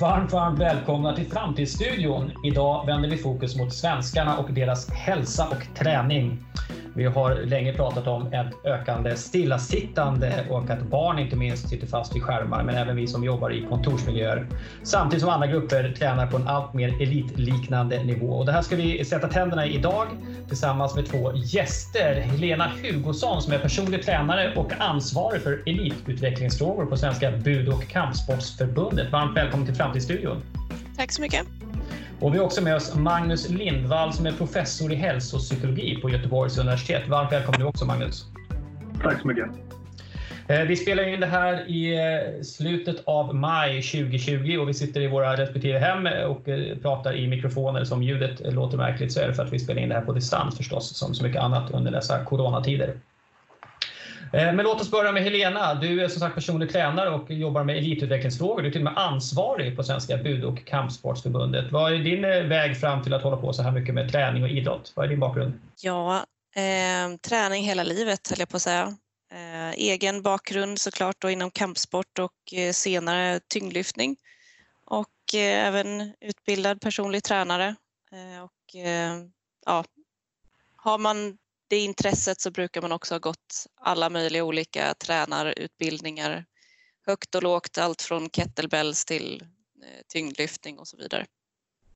Varmt, varmt välkomna till Framtidsstudion. Idag vänder vi fokus mot svenskarna och deras hälsa och träning. Vi har länge pratat om ett ökande stillasittande och att barn inte minst sitter fast vid skärmar, men även vi som jobbar i kontorsmiljöer. Samtidigt som andra grupper tränar på en allt mer elitliknande nivå. Och det här ska vi sätta tänderna i idag tillsammans med två gäster. Helena Hugosson som är personlig tränare och ansvarig för elitutvecklingsfrågor på Svenska Bud och kampsportsförbundet. Varmt välkommen till Framtidsstudion. Tack så mycket. Och vi har också med oss Magnus Lindvall som är professor i hälsopsykologi på Göteborgs universitet. Varmt välkommen du också Magnus. Tack så mycket. Eh, vi spelar in det här i eh, slutet av maj 2020 och vi sitter i våra respektive hem och eh, pratar i mikrofoner. Som ljudet låter märkligt så är det för att vi spelar in det här på distans förstås, som så mycket annat under dessa coronatider. Eh, men låt oss börja med Helena. Du är som sagt personlig tränare och jobbar med elitutvecklingsfrågor. Du är till och med ansvarig på Svenska Bud och kampsportsförbundet. Vad är din eh, väg fram till att hålla på så här mycket med träning och idrott? Vad är din bakgrund? Ja, eh, träning hela livet höll jag på att säga. Eh, egen bakgrund såklart då inom kampsport och eh, senare tyngdlyftning. Och eh, även utbildad personlig tränare. Eh, och ja, har man det intresset så brukar man också ha gått alla möjliga olika tränarutbildningar. Högt och lågt, allt från kettlebells till eh, tyngdlyftning och så vidare.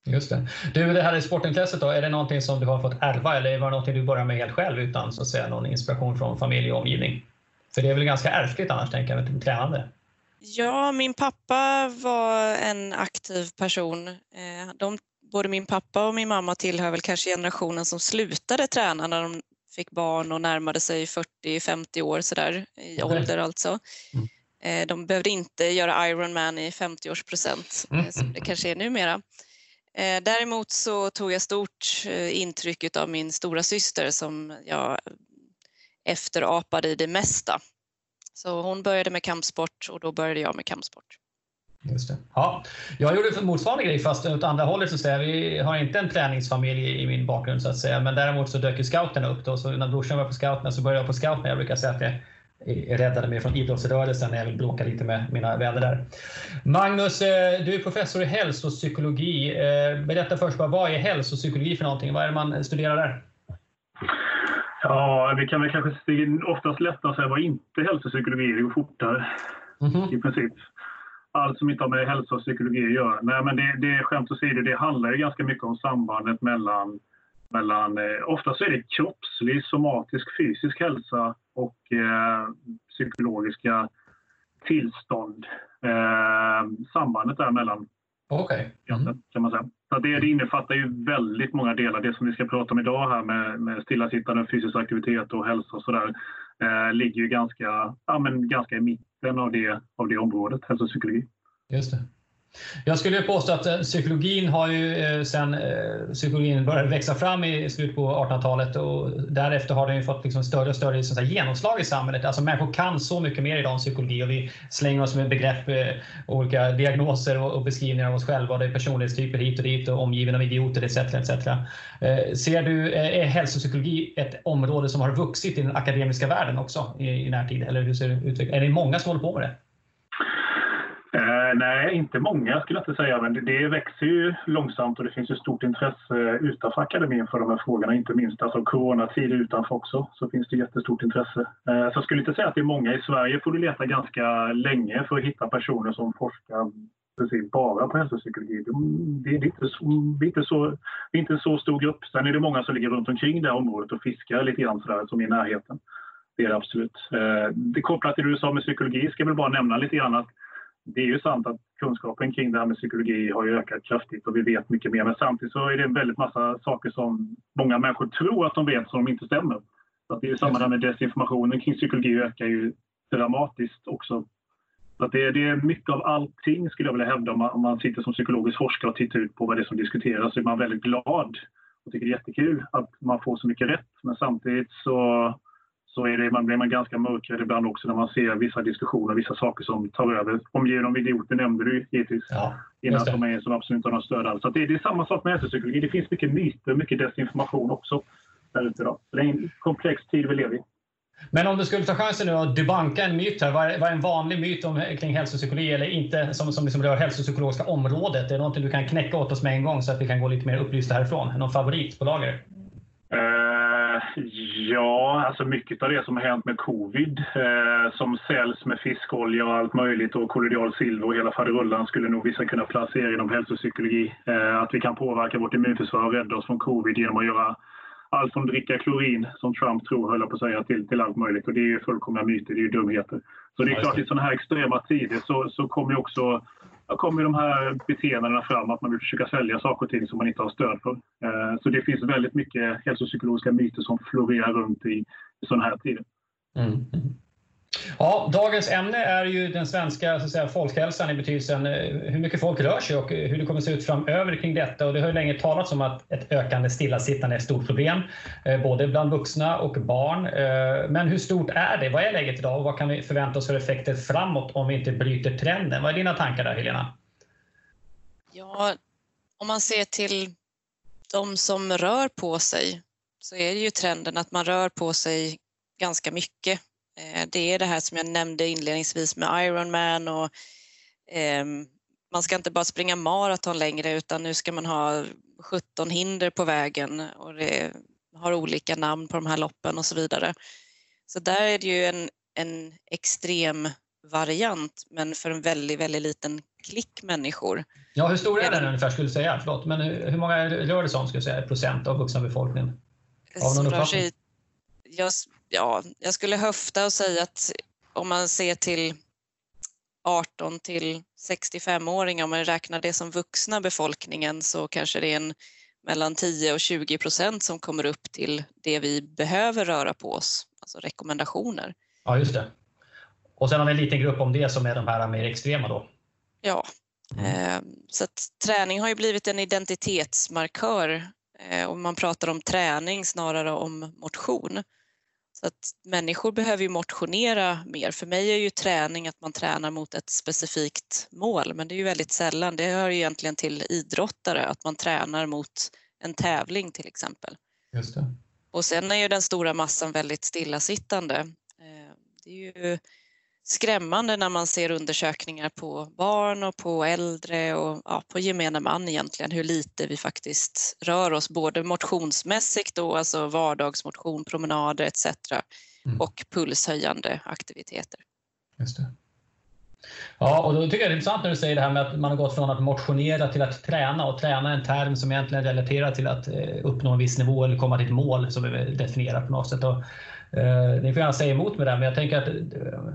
Just det. Du, det här är sportintresset då, är det någonting som du har fått ärva eller var det någonting du började med helt själv utan så att säga, någon inspiration från familj och omgivning? För det är väl ganska ärftligt annars, tänker jag, med tränande? Ja, min pappa var en aktiv person. Eh, de, både min pappa och min mamma tillhör väl kanske generationen som slutade träna när de fick barn och närmade sig 40-50 år sådär i mm. ålder alltså. Mm. Eh, de behövde inte göra Ironman i 50-årsprocent mm. som det kanske är numera. Eh, däremot så tog jag stort intryck av min stora syster som jag efterapade i det mesta. Så hon började med kampsport och då började jag med kampsport. Just det. Ja, jag gjorde motsvarande grej fast åt andra hållet. Så att säga. Vi har inte en träningsfamilj i min bakgrund så att säga. Men däremot så dök ju scouterna upp. Då. Så när brorsan var på scouterna så började jag på scouterna. Jag brukar säga att jag räddade mig från idrottsrörelsen när jag vill bråka lite med mina vänner där. Magnus, eh, du är professor i hälsopsykologi. Eh, berätta först bara, vad är hälsopsykologi för någonting? Vad är det man studerar där? Ja, vi kan väl kanske oftast lättare säga vad inte hälsopsykologi är. Det går fortare mm -hmm. i princip allt som inte har med hälsa och psykologi att göra. Nej, men det, det skämt åsido, det handlar ju ganska mycket om sambandet mellan, mellan eh, oftast är det kroppslig, somatisk, fysisk hälsa och eh, psykologiska tillstånd. Eh, sambandet däremellan. Okej. Okay. Mm. Kan man säga. Så det, det innefattar ju väldigt många delar. Det som vi ska prata om idag här med, med stillasittande, fysisk aktivitet och hälsa och sådär eh, ligger ju ganska, ja, men ganska i mitten av det, av det området, hälsopsykologi. Just det. Jag skulle påstå att eh, psykologin har ju eh, sen eh, psykologin började växa fram i slutet på 1800-talet och därefter har den ju fått liksom större och större liksom, så genomslag i samhället. Alltså människor kan så mycket mer idag om psykologi och vi slänger oss med begrepp, olika diagnoser och beskrivningar av oss själva. Och det är personlighetstyper hit och dit och omgiven av idioter etc. etc. Ser du, är hälsopsykologi ett område som har vuxit i den akademiska världen också i, i närtid? Eller hur ser det ut? Är det många som håller på med det? Eh, nej, inte många skulle jag inte säga, men det, det, växer ju långsamt och det finns ju stort intresse utanför akademin för de här frågorna, inte minst alltså coronatid utanför också, så finns det jättestort intresse. Eh, så jag skulle inte säga att det är många. I Sverige får du leta ganska länge för att hitta personer som forskar precis bara på hälsopsykologi. Det, det, är inte så, det, är inte så, det är inte en så stor grupp. Sen är det många som ligger runt omkring det här området och fiskar lite grann sådär, som i närheten. Det är det absolut. Eh, det kopplat till det du sa med psykologi ska jag väl bara nämna lite grann att det är ju sant att kunskapen kring det här med psykologi har ju ökat kraftigt och vi vet mycket mer. Men samtidigt så är det en väldigt massa saker som många människor tror att de vet som inte stämmer. Så att det är samma där med desinformationen kring psykologi ökar ju dramatiskt också. Så att det, är, det är mycket av allting skulle jag vilja hävda om man, om man sitter som psykologisk forskare och tittar ut på vad det är som diskuteras så är man väldigt glad och tycker det är jättekul att man får så mycket rätt. Men samtidigt så så är det, man blir man ganska mörkrädd ibland också när man ser vissa diskussioner, vissa saker som tar över. Omgiven av idioter nämnde du givetvis ja, innan som, är, som absolut inte har någon stöd alls. Så det, det, är samma sak med hälsopsykologi. Det finns mycket myter, mycket desinformation också där ute. Så det är en komplex tid vi lever i. Men om du skulle ta chansen nu att debunka en myt här. Vad är, vad är en vanlig myt om, kring hälsopsykologi eller inte som, som liksom rör hälsopsykologiska området? Är det någonting du kan knäcka åt oss med en gång så att vi kan gå lite mer upplysta härifrån? Någon favorit på lager? Uh, ja, alltså mycket av det som har hänt med covid uh, som säljs med fiskolja och allt möjligt och kollodial silver och hela faderullan skulle nog vissa kunna placera inom hälsopsykologi. Uh, att vi kan påverka vårt immunförsvar och rädda oss från covid genom att göra allt från dricka klorin, som Trump tror, höll på att säga, till, till allt möjligt. Och det är ju fullkomliga myter, det är ju dumheter. Så det är klart, i sådana här extrema tider så, så kommer ju också kommer de här beteendena fram, att man vill försöka sälja saker och ting som man inte har stöd för. Eh, så det finns väldigt mycket hälsopsykologiska myter som florerar runt i, i sådana här tider. Mm. mm. Ja, dagens ämne är ju den svenska så att säga, folkhälsan i betydelsen eh, hur mycket folk rör sig och eh, hur det kommer att se ut framöver kring detta. Och det har ju länge talats om att ett ökande stillasittande är ett stort problem, eh, både bland vuxna och barn. Men hur stort är det? Vad är läget idag och vad kan vi förvänta oss för effekter framåt om vi inte bryter trenden? Vad är dina tankar där, Helena? Ja, om man ser till de som rör på sig så är det ju trenden att man rör på sig ganska mycket det är det här som jag nämnde inledningsvis med Ironman och eh, man ska inte bara springa maraton längre utan nu ska man ha 17 hinder på vägen och det har olika namn på de här loppen och så vidare. Så där är det ju en, en extrem variant men för en väldigt, väldigt liten klick människor. Ja, hur stor är den ungefär skulle du säga? Förlåt, men hur, många rör det sig om skulle säga, procent av vuxna befolkningen? Av någon uppfattning? jag, ja, jag skulle höfta och säga att om man ser till 18 till 65-åringar, om man räknar det som vuxna befolkningen så kanske det är en mellan 10 och 20 procent som kommer upp till det vi behöver röra på oss, alltså rekommendationer. Ja, just det. Och sen har vi en liten grupp om det som är de här mer extrema då. Ja, mm. Eh, så träning har ju blivit en identitetsmarkör eh, och man pratar om träning snarare om motion. Så att människor behöver ju motionera mer. För mig är ju träning att man tränar mot ett specifikt mål, men det är ju väldigt sällan. Det hör ju egentligen till idrottare, att man tränar mot en tävling till exempel. Just det. Och sen är ju den stora massan väldigt stillasittande. Eh, det är ju skrämmande när man ser undersökningar på barn och på äldre och ja, på gemene man egentligen hur lite vi faktiskt rör oss både motionsmässigt då, alltså vardagsmotion, promenader etc. Mm. och pulshöjande aktiviteter. Just det. Ja, och då tycker jag det är intressant när du säger det här med att man har gått från att motionera till att träna och träna en term som egentligen relaterar till att eh, uppnå en viss nivå eller komma till ett mål som vi definierar på något sätt. Och, eh, ni får gärna säga emot mig där, men jag tänker att eh,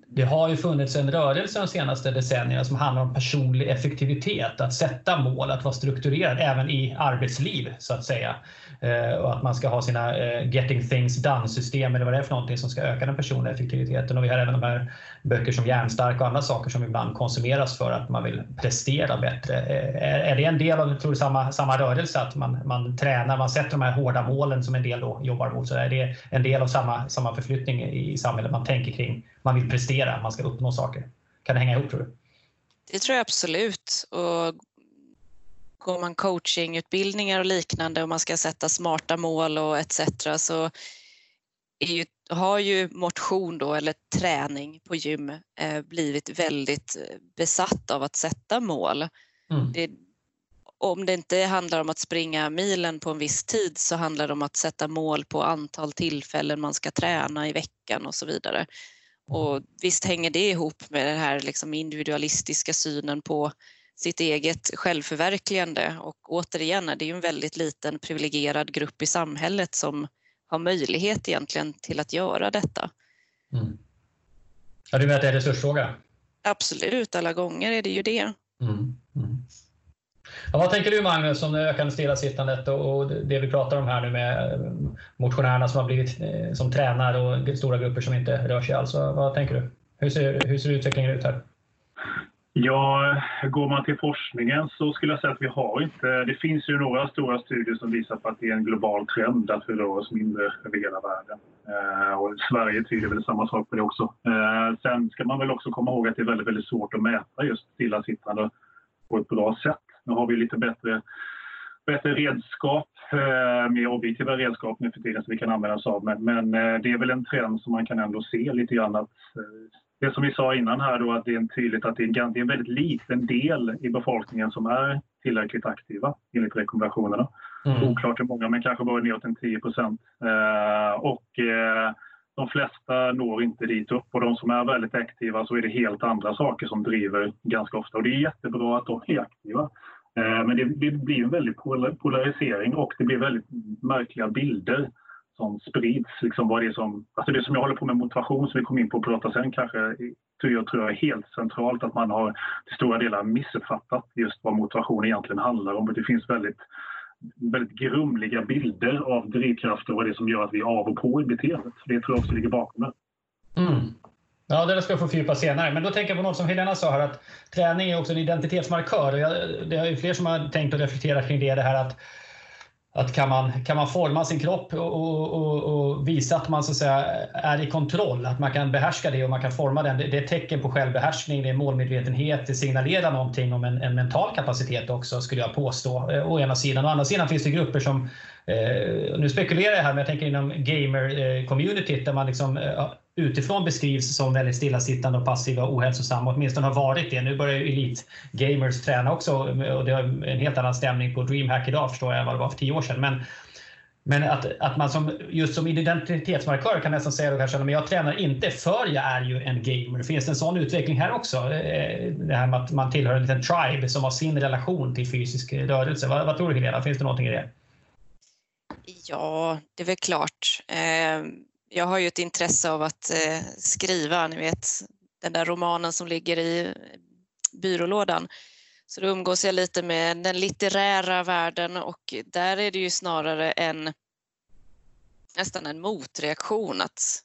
det har ju funnits en rörelse de senaste decennierna som handlar om personlig effektivitet, att sätta mål, att vara strukturerad även i arbetsliv så att säga. Eh, och att man ska ha sina eh, getting things done-system eller vad det är för någonting som ska öka den personliga effektiviteten. Och vi har även de här böcker som Hjärnstark och andra saker som ibland konsumeras för att man vill prestera bättre. Eh, är det en del av tror du, samma, samma rörelse, att man, man tränar, man sätter de här hårda målen som en del då jobbar mot? Så är det en del av samma, samma förflyttning i samhället man tänker kring, man vill prestera, man ska uppnå saker. Kan det hänga ihop tror du? Det tror jag absolut. Och går man coachingutbildningar och liknande och man ska sätta smarta mål och etc. så ju, har ju motion då, eller träning på gym eh, blivit väldigt besatt av att sätta mål. Mm. Det, om det inte handlar om att springa milen på en viss tid så handlar det om att sätta mål på antal tillfällen man ska träna i veckan och så vidare. Och visst hänger det ihop med den här liksom individualistiska synen på sitt eget självförverkligande och återigen är det ju en väldigt liten privilegierad grupp i samhället som har möjlighet egentligen till att göra detta. Mm. Ja, du menar att det är en resursfråga? Absolut, alla gånger är det ju det. Mm. Mm. Ja, vad tänker du Magnus om det ökande stillasittandet och det vi pratar om här nu med eh, motionärerna som har blivit eh, som tränar och stora grupper som inte rör sig alls. Vad tänker du? Hur ser, hur ser utvecklingen ut här? Ja, går man till forskningen så skulle jag säga att vi har inte... Det finns ju några stora studier som visar på att det är en global trend att vi rör oss mindre över hela världen. Eh, och Sverige tyder väl samma sak på det också. Sen ska man väl också komma ihåg att det är väldigt, väldigt svårt att mäta just stillasittande på ett bra sätt. Nu har vi lite bättre bättre redskap, eh, mer objektiva redskap nu för tiden som vi kan använda oss av. Men, men eh, det är väl en trend som man kan ändå se lite grann att eh, det som vi sa innan här då att det är tydligt att det är en, väldigt liten del i befolkningen som är tillräckligt aktiva enligt rekommendationerna. Mm. Oklart hur många, men kanske bara neråt en 10 procent. Eh, och eh, de flesta når inte dit upp och de som är väldigt aktiva så är det helt andra saker som driver ganska ofta. Och det är jättebra att de är aktiva. Eh, men det, det blir en väldig polarisering och det blir väldigt märkliga bilder som sprids. Liksom vad det, är som, alltså det som jag håller på med motivation som vi kommer in på att prata sen kanske tror jag, tror jag är helt centralt att man har till stora delar missuppfattat just vad motivation egentligen handlar om. Det finns väldigt, väldigt grumliga bilder av drivkrafter och vad det är som gör att vi är av och på i beteendet. Det tror jag också ligger bakom det. Mm. Ja, det ska jag få fördjupa senare. Men då tänker jag på något som Helena sa här att träning är också en identitetsmarkör. det är fler som har tänkt och reflekterat kring det, det här att att kan man, kan man forma sin kropp och, och, och, visa att man så att säga, är i kontroll, att man kan behärska det och man kan forma den. Det, det är ett tecken på självbehärskning, det är målmedvetenhet, det signalerar någonting om en, en mental kapacitet också skulle jag påstå. Eh, å ena sidan. Å andra sidan finns det grupper som, eh, nu spekulerar jag här, men jag tänker inom gamer-communityt eh, där man liksom, eh, utifrån beskrivs som väldigt stillasittande och passiva och ohälsosamma, åtminstone har varit det. Nu börjar ju elitgamers träna också och det har en helt annan stämning på DreamHack idag förstår jag än vad det var för tio år sedan. Men, men att, att man som, just som identitetsmarkör kan nästan säga då kanske, men jag tränar inte för jag är ju en gamer. Finns det en sån utveckling här också? Eh, det här med att man tillhör en liten tribe som har sin relation till fysisk rörelse. Vad, vad tror du Helena, finns det någonting i det? Ja, det är väl klart. Eh jag har ju ett intresse av att eh, skriva, ni vet den där romanen som ligger i byrålådan. Så då umgås jag lite med den litterära världen och där är det ju snarare en nästan en motreaktion att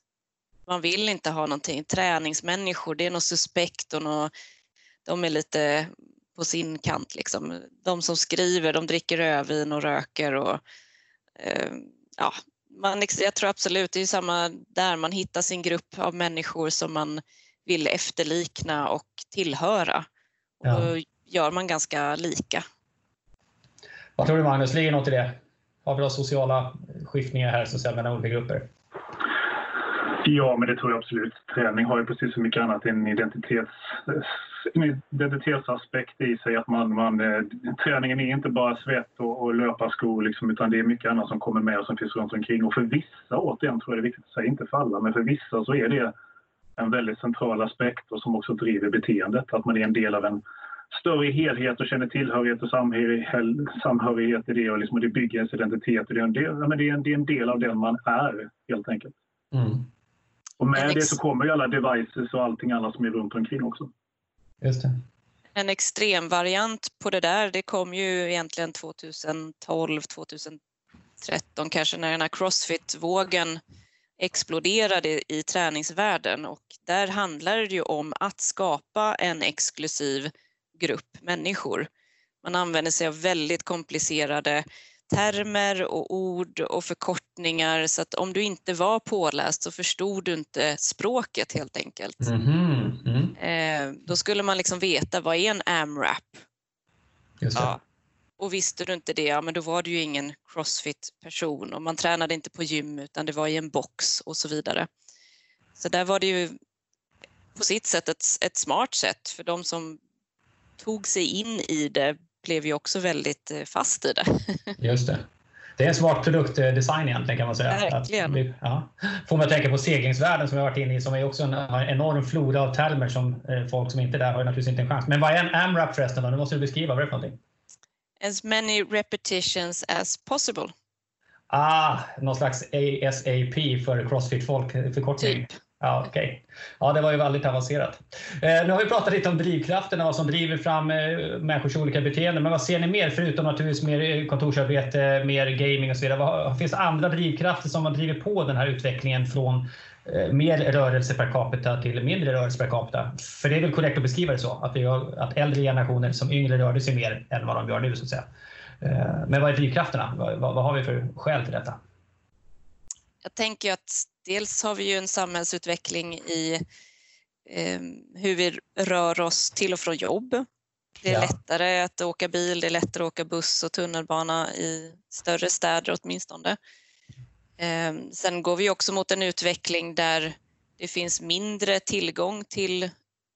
man vill inte ha någonting. Träningsmänniskor, det är något suspekt och något, de är lite på sin kant. Liksom. De som skriver, de dricker rödvin och röker och eh, ja, man, jag tror absolut, det är samma där, man hittar sin grupp av människor som man vill efterlikna och tillhöra. Och ja. Då gör man ganska lika. Vad tror du Magnus, ligger något i det? Har vi några sociala skiftningar här så säga, mellan olika grupper? Ja, men det tror jag absolut. Träning har ju precis som mycket annat en identitets en identitetsaspekt i sig. Att man, man, eh, träningen är inte bara svett och, och löparskor liksom, utan det är mycket annat som kommer med och som finns runt omkring. Och för vissa, återigen tror jag det är viktigt att säga, inte för alla, men för vissa så är det en väldigt central aspekt och som också driver beteendet. Att man är en del av en större helhet och känner tillhörighet och samhörighet i det och liksom, det bygger ens identitet. Och det, är en del, men det, är en, det är en del av den man är helt enkelt. Mm. Och med det så kommer ju alla devices och allting annat som är runt omkring också. Just det. En extremvariant på det där, det kom ju egentligen 2012, 2013 kanske när den här crossfit-vågen exploderade i träningsvärlden och där handlar det ju om att skapa en exklusiv grupp människor. Man använder sig av väldigt komplicerade termer och ord och förkortningar så att om du inte var påläst så förstod du inte språket helt enkelt. Mm. Mm. Då skulle man liksom veta vad är en AMRAP? Ja. Och visste du inte det, ja men då var du ju ingen crossfit-person och man tränade inte på gym utan det var i en box och så vidare. Så där var det ju på sitt sätt ett, ett smart sätt för de som tog sig in i det blev ju också väldigt eh, fast i det. Just det. Det är en smart produktdesign egentligen kan man säga. Verkligen. Att, ja. Får att tänka på seglingsvärlden som jag varit inne i som är också en enorm flora av termer som eh, folk som inte är där har naturligtvis inte en chans. Men vad är en AMRAP förresten? Då? Nu måste du beskriva vad det är för någonting. As many repetitions as possible. Ah, någon slags ASAP för Crossfit-folk förkortning. Typ. Ja, okay. ja, det var ju väldigt avancerat. Eh, nu har vi pratat lite om drivkrafterna, vad som driver fram eh, människors olika beteenden. Men vad ser ni mer, förutom naturligtvis mer eh, kontorsarbete, mer gaming och så vidare? Vad, finns det andra drivkrafter som har drivit på den här utvecklingen från eh, mer rörelse per capita till mindre rörelse per capita? För det är väl korrekt att beskriva det så, att, vi har, att äldre generationer som yngre rörde sig mer än vad de gör nu, så att säga. Eh, men vad är drivkrafterna? Vad, vad, vad har vi för skäl till detta? Jag tänker att dels har vi ju en samhällsutveckling i eh, hur vi rör oss till och från jobb. Det är ja. lättare att åka bil, det är lättare att åka buss och tunnelbana i större städer åtminstone. Ehm, sen går vi också mot en utveckling där det finns mindre tillgång till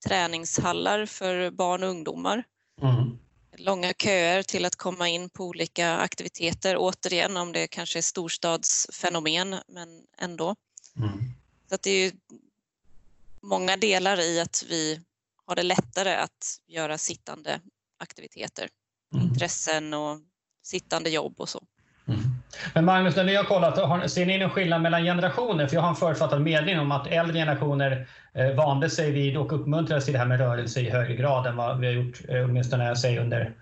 träningshallar för barn och ungdomar. Mm. Långa köer till att komma in på olika aktiviteter, återigen om det kanske är storstadsfenomen, men ändå. Mm. Så att det är många delar i att vi har det lättare att göra sittande aktiviteter, mm. intressen och sittande jobb och så. Mm. Men Magnus, när ni har kollat, ser ni någon skillnad mellan generationer? För jag har en förutfattad mening om att äldre generationer eh, vande sig vid och uppmuntrades till det här med rörelse i högre grad än vad vi har gjort, eh, åtminstone säg under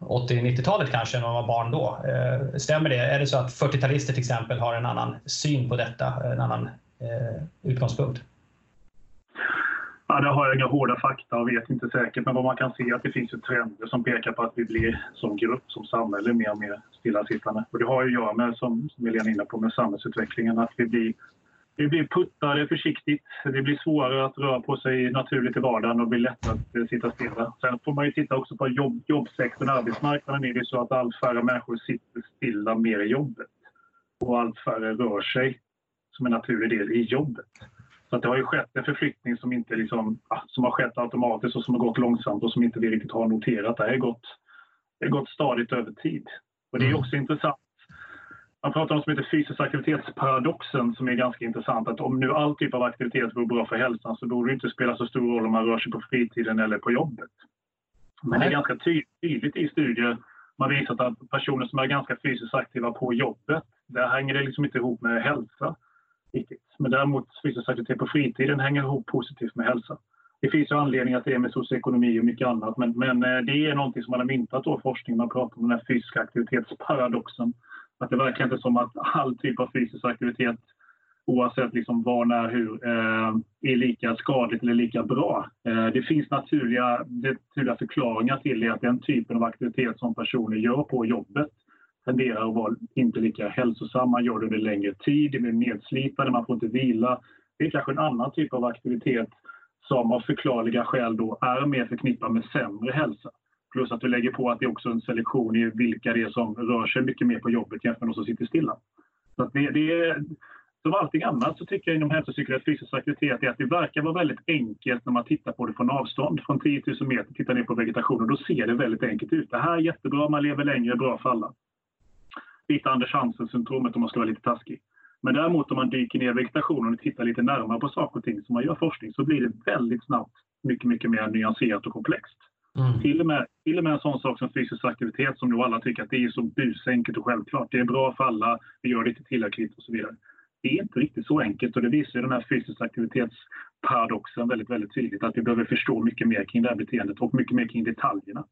80-90-talet kanske, när man var barn då. Eh, stämmer det? Är det så att 40-talister till exempel har en annan syn på detta, en annan eh, utgångspunkt? Ja, där har jag inga hårda fakta och vet inte säkert, men vad man kan se är att det finns ju trender som pekar på att vi blir som grupp, som samhälle, mer och mer stillasittande. Och det har ju att göra med, som Helena är inne på, med samhällsutvecklingen, att vi blir, vi blir puttade försiktigt. Det blir svårare att röra på sig naturligt i vardagen och blir lättare att sitta stilla. Sen får man ju titta också på jobb, jobbsektorn, arbetsmarknaden. är det så att allt färre människor sitter stilla mer i jobbet och allt färre rör sig som en naturlig del i jobbet. Så det har ju skett en förflyttning som, inte liksom, som har skett automatiskt och som har gått långsamt och som inte vi riktigt har noterat. Det har gått, det har gått stadigt över tid. Och det är mm. också intressant. Man pratar om något som heter fysisk aktivitetsparadoxen som är ganska intressant. Att om nu all typ av aktivitet vore bra för hälsan så borde det inte spela så stor roll om man rör sig på fritiden eller på jobbet. Men det är ganska tydligt i studier man visat att personer som är ganska fysiskt aktiva på jobbet, där hänger det liksom inte ihop med hälsa riktigt. Men däremot fysisk aktivitet på fritiden hänger ihop positivt med hälsa. Det finns ju anledningar till det med socioekonomi och mycket annat men, men eh, det är någonting som man har myntat då forskning. Man pratar om den här fysiska aktivitetsparadoxen. Att det verkar inte som att all typ av fysisk aktivitet oavsett liksom var, när, hur, eh, är lika skadligt eller lika bra. Eh, det finns naturliga, naturliga förklaringar till det, att den typen av aktivitet som personer gör på jobbet tenderar att vara inte lika hälsosamma, gör det under längre tid, det blir nedslitande, man får inte vila. Det är kanske en annan typ av aktivitet som av förklarliga skäl då är mer förknippad med sämre hälsa. Plus att du lägger på att det är också en selektion i vilka det är som rör sig mycket mer på jobbet jämfört med de som sitter stilla. Så det, det är, som allting annat så tycker jag inom hälsopsykologi att fysisk aktivitet är att det verkar vara väldigt enkelt när man tittar på det från avstånd. Från 10 000 meter, tittar ner på vegetationen, då ser det väldigt enkelt ut. Det här är jättebra, man lever längre, bra för alla lite Anders Hansen-syndromet om man ska vara lite taskig. Men däremot om man dyker ner i vegetationen och tittar lite närmare på saker och ting som man gör forskning så blir det väldigt snabbt mycket, mycket mer nyanserat och komplext. Mm. Till, och med, till och med en sån sak som fysisk aktivitet som nu alla tycker att det är så busenkelt och självklart. Det är bra för alla, vi gör det inte tillräckligt och så vidare. Det är inte riktigt så enkelt och det visar den här fysisk aktivitetsparadoxen väldigt, väldigt tydligt att vi behöver förstå mycket mer kring det här beteendet och mycket mer kring detaljerna.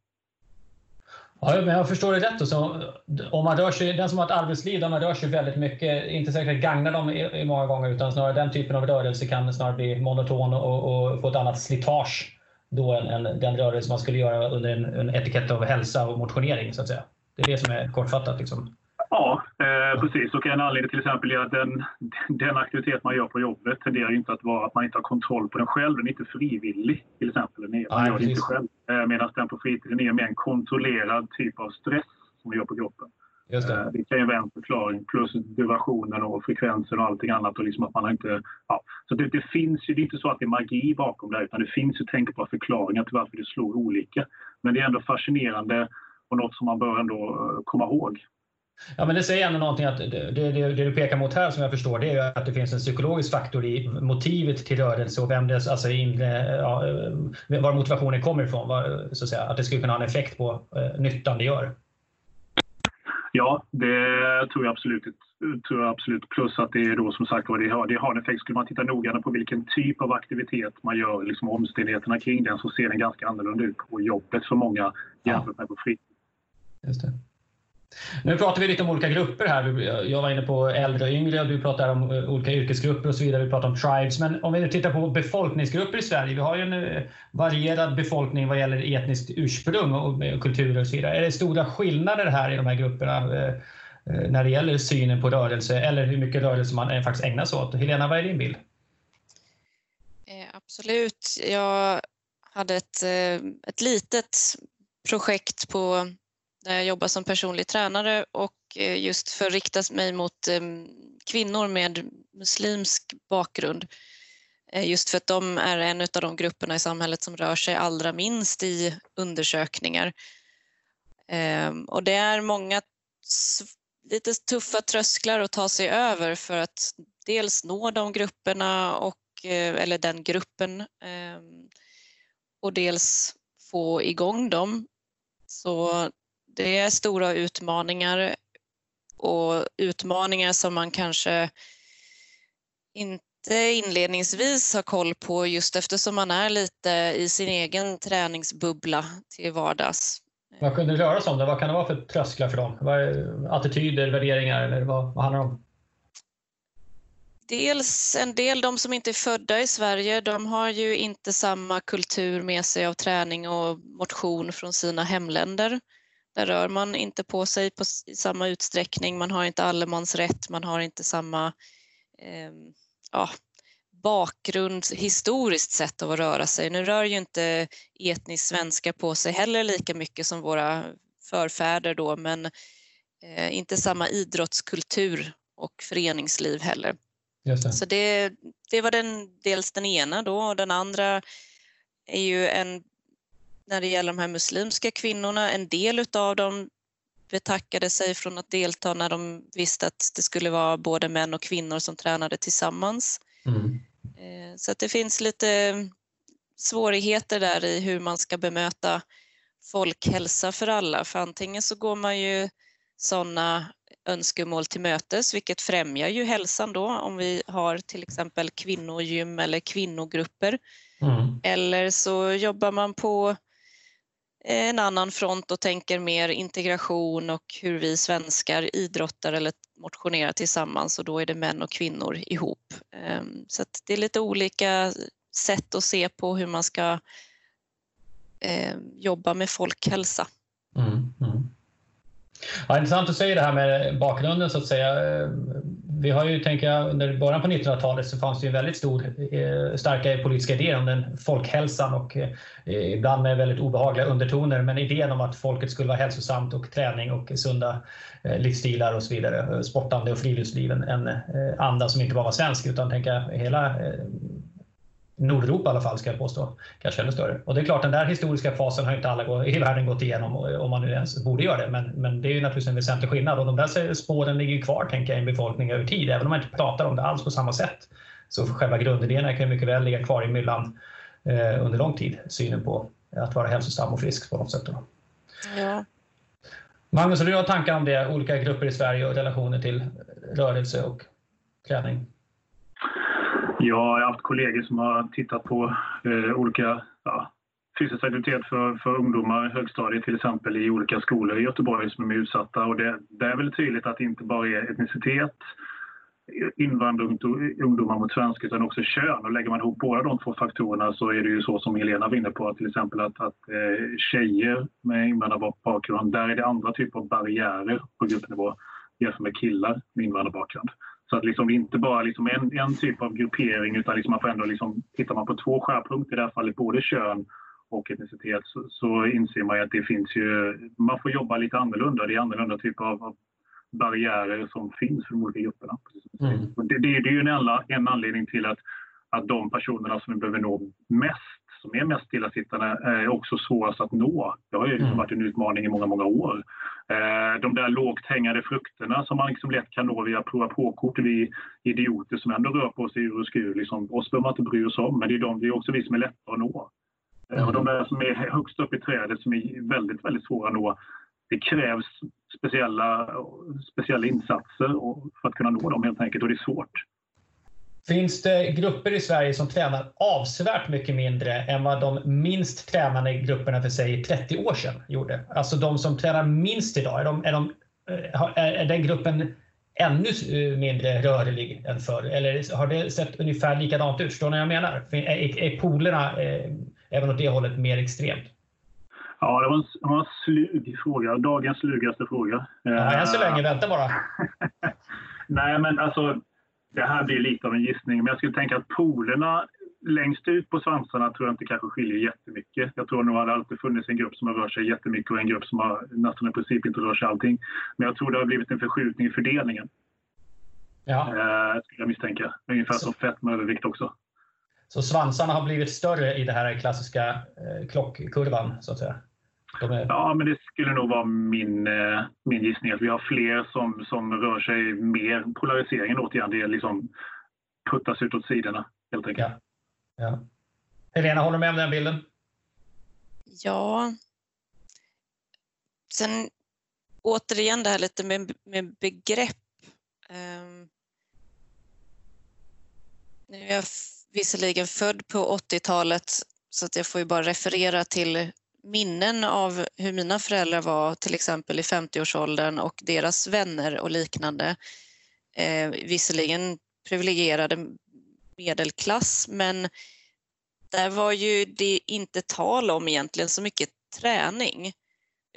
Ja, men jag förstår det rätt. Så om man rör sig, den som har ett arbetsliv där man rör sig väldigt mycket, inte säkert gagnar dem i, i många gånger, utan snarare den typen av rörelse kan snarare bli monoton och, och få ett annat slitage då än, än, den rörelse man skulle göra under en, en etikett av hälsa och motionering. Så att säga. Det är det som är kortfattat. Liksom. Ja, eh, precis. Och en anledning till exempel är att den, den aktivitet man gör på jobbet tenderar inte att vara att man inte har kontroll på den själv. Den är inte frivillig till exempel. Man ja, gör det inte själv. Eh, Medan den på fritiden är mer en kontrollerad typ av stress som man gör på kroppen. Just det. Eh, det kan ju vara en förklaring, plus durationen och frekvensen och allting annat. Och liksom att man inte, ja. Så det, det, finns ju, det är inte så att det är magi bakom det utan det finns ju tänkbara förklaringar till varför det slår olika. Men det är ändå fascinerande och något som man bör ändå eh, komma ihåg. Ja, men det säger ändå någonting att det, det, det, du pekar mot här som jag förstår det är att det finns en psykologisk faktor i motivet till rörelse och vem det, alltså inre, ja, var motivationen kommer ifrån. Var, så att, säga, att det skulle kunna ha en effekt på eh, nyttan det gör. Ja, det tror jag absolut. Tror jag absolut. Plus att det är då som sagt det har, det har en effekt. Skulle man titta noggrannare på vilken typ av aktivitet man gör, liksom omständigheterna kring den, så ser den ganska annorlunda ut på jobbet för många jämfört med på fritid. Just det. Nu pratar vi lite om olika grupper här. Jag var inne på äldre och yngre och du pratar om eh, olika yrkesgrupper och så vidare. Vi pratar om tribes. Men om vi nu tittar på befolkningsgrupper i Sverige. Vi har ju en eh, varierad befolkning vad gäller etniskt ursprung och kulturer och så vidare. Är det stora skillnader här i de här grupperna eh, när det gäller synen på rörelse eller hur mycket rörelse man faktiskt ägnar sig åt? Helena, vad är din bild? Absolut. Jag hade ett, ett litet projekt på när jag jobbar som personlig tränare och eh, just för att rikta mig mot eh, kvinnor med muslimsk bakgrund. Eh, just för att de är en av de grupperna i samhället som rör sig allra minst i undersökningar. Ehm, och det är många lite tuffa trösklar att ta sig över för att dels nå de grupperna och, eller den gruppen ehm, och dels få igång dem. Så det är stora utmaningar och utmaningar som man kanske inte inledningsvis har koll på just eftersom man är lite i sin egen träningsbubbla till vardags. Vad kunde röra sig om? Det? Vad kan det vara för trösklar för dem? Attityder, värderingar eller vad, vad handlar det om? Dels en del, de som inte är födda i Sverige, de har ju inte samma kultur med sig av träning och motion från sina hemländer. Där rör man inte på sig på, samma utsträckning, man har inte allemansrätt, man har inte samma eh, ja, bakgrund historiskt sett av att röra sig. Nu rör ju inte etnisk svenska på sig heller lika mycket som våra förfäder då, men eh, inte samma idrottskultur och föreningsliv heller. Det. Så det, det var den, dels den ena då och den andra är ju en när det gäller de här muslimska kvinnorna. En del av dem betackade sig från att delta när de visste att det skulle vara både män och kvinnor som tränade tillsammans. Mm. Eh, så att det finns lite svårigheter där i hur man ska bemöta folkhälsa för alla. För antingen så går man ju sådana önskemål till mötes, vilket främjar ju hälsan då om vi har till exempel kvinnogym eller kvinnogrupper. Mm. Eller så jobbar man på Eh, en annan front och tänker mer integration och hur vi svenskar idrottar eller motionerar tillsammans och då är det män och kvinnor ihop. Ehm, så så det är lite olika sätt att se på hur man ska ehm, jobba med folkhälsa. Mm, mm. Ja, intressant att säga det här med bakgrunden så att säga. Ehm, vi har ju, tänker jag, under början på 1900-talet så fanns det ju väldigt stor, eh, starka politiska idéer om den folkhälsan och eh, ibland med väldigt obehagliga undertoner. Men idén om att folket skulle vara hälsosamt och träning och sunda eh, livsstilar och så vidare, sportande och friluftsliv, en anda som inte bara var svensk utan tänka hela Nordeuropa i alla fall ska jag påstå, kanske ännu större. Och det är klart, den där historiska fasen har inte alla i världen gått igenom, om man nu ens borde göra det. Men, men det är ju naturligtvis en väsentlig skillnad och de där spåren ligger kvar, tänker jag, i en befolkning över tid, även om man inte pratar om det alls på samma sätt. Så själva grundidéerna kan mycket väl ligga kvar i myllan eh, under lång tid, synen på att vara hälsosam och frisk på något sätt. Då. Ja. Magnus, har du har tankar om det, olika grupper i Sverige och relationer till rörelse och träning? Ja, jag har haft kollegor som har tittat på eh, olika ja, fysisk aktivitet för, för ungdomar i högstadiet till exempel i olika skolor i Göteborg som är utsatta. Och det, det är väl tydligt att det inte bara är etnicitet, invandrarungdomar mot svenskar utan också kön. Och lägger man ihop båda de två faktorerna så är det ju så som Helena var inne på, till exempel att, att eh, tjejer med invandrarbakgrund, där är det andra typer av barriärer på gruppnivå jämfört med killar med invandrarbakgrund. Så att liksom inte bara liksom en, en typ av gruppering utan liksom man får ändå liksom, tittar man på två skärpunkter, i det här fallet både kön och etnicitet, så, så inser man att det finns ju, man får jobba lite annorlunda. Det är annorlunda typer av, av barriärer som finns för de olika grupperna. Mm. Det, det, det, är ju en, en anledning till att, att de personerna som vi behöver nå mest som är mest stillasittande är också svårast att nå. Det har ju liksom mm. varit en utmaning i många, många år. Eh, de där lågt hängande frukterna som man liksom lätt kan nå via prova på-kort, vi idioter som ändå rör på sig ur och skur, liksom, oss behöver man inte bry oss om, men det är, de, det är också vi som är lätta att nå. Mm. Och de där som är högst upp i trädet som är väldigt, väldigt svåra att nå, det krävs speciella, speciella insatser för att kunna nå dem helt enkelt och det är svårt. Finns det grupper i Sverige som tränar avsevärt mycket mindre än vad de minst tränande grupperna för sig 30 år sedan gjorde? Alltså de som tränar minst idag, är, de, är, de, eh, är den gruppen ännu eh, mindre rörlig än förr? Eller har det sett ungefär likadant ut? Förstår ni vad jag menar? Är, är polerna eh, även åt det hållet mer extremt? Ja, det var en, det var en slug fråga. Dagens slugaste fråga. Ja, än så länge. Vänta bara. Nej, men alltså det här blir lite av en gissning, men jag skulle tänka att polerna längst ut på svansarna tror jag inte kanske skiljer jättemycket. Jag tror nog att det alltid funnits en grupp som har rört sig jättemycket och en grupp som har nästan i princip inte rört sig allting. Men jag tror det har blivit en förskjutning i fördelningen. Ja. Eh, skulle jag misstänka. Ungefär så. som fett med övervikt också. Så svansarna har blivit större i den här klassiska eh, klockkurvan, så att säga? Är... Ja, men det skulle nog vara min, eh, min gissning att vi har fler som, som rör sig mer polariseringen återigen. Det är liksom puttas ut åt sidorna helt enkelt. Ja. Ja. Helena, håller du med om den bilden? Ja. Sen återigen det här lite med, med begrepp. Um, nu är jag visserligen född på 80-talet så att jag får ju bara referera till minnen av hur mina föräldrar var till exempel i 50-årsåldern och deras vänner och liknande. Eh, visserligen privilegierade medelklass men där var ju det inte tal om egentligen så mycket träning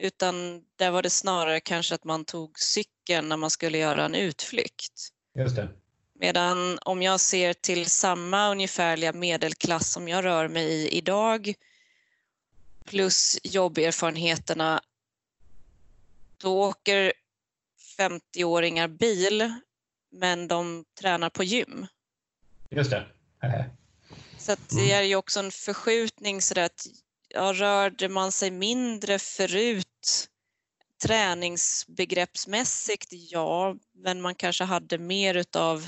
utan där var det snarare kanske att man tog cykeln när man skulle göra en utflykt. Just det. Medan om jag ser till samma ungefärliga medelklass som jag rör mig i idag plus jobberfarenheterna då åker 50-åringar bil men de tränar på gym. Just det. Så det är ju också en förskjutning så att ja, rörde man sig mindre förut träningsbegreppsmässigt, ja, men man kanske hade mer utav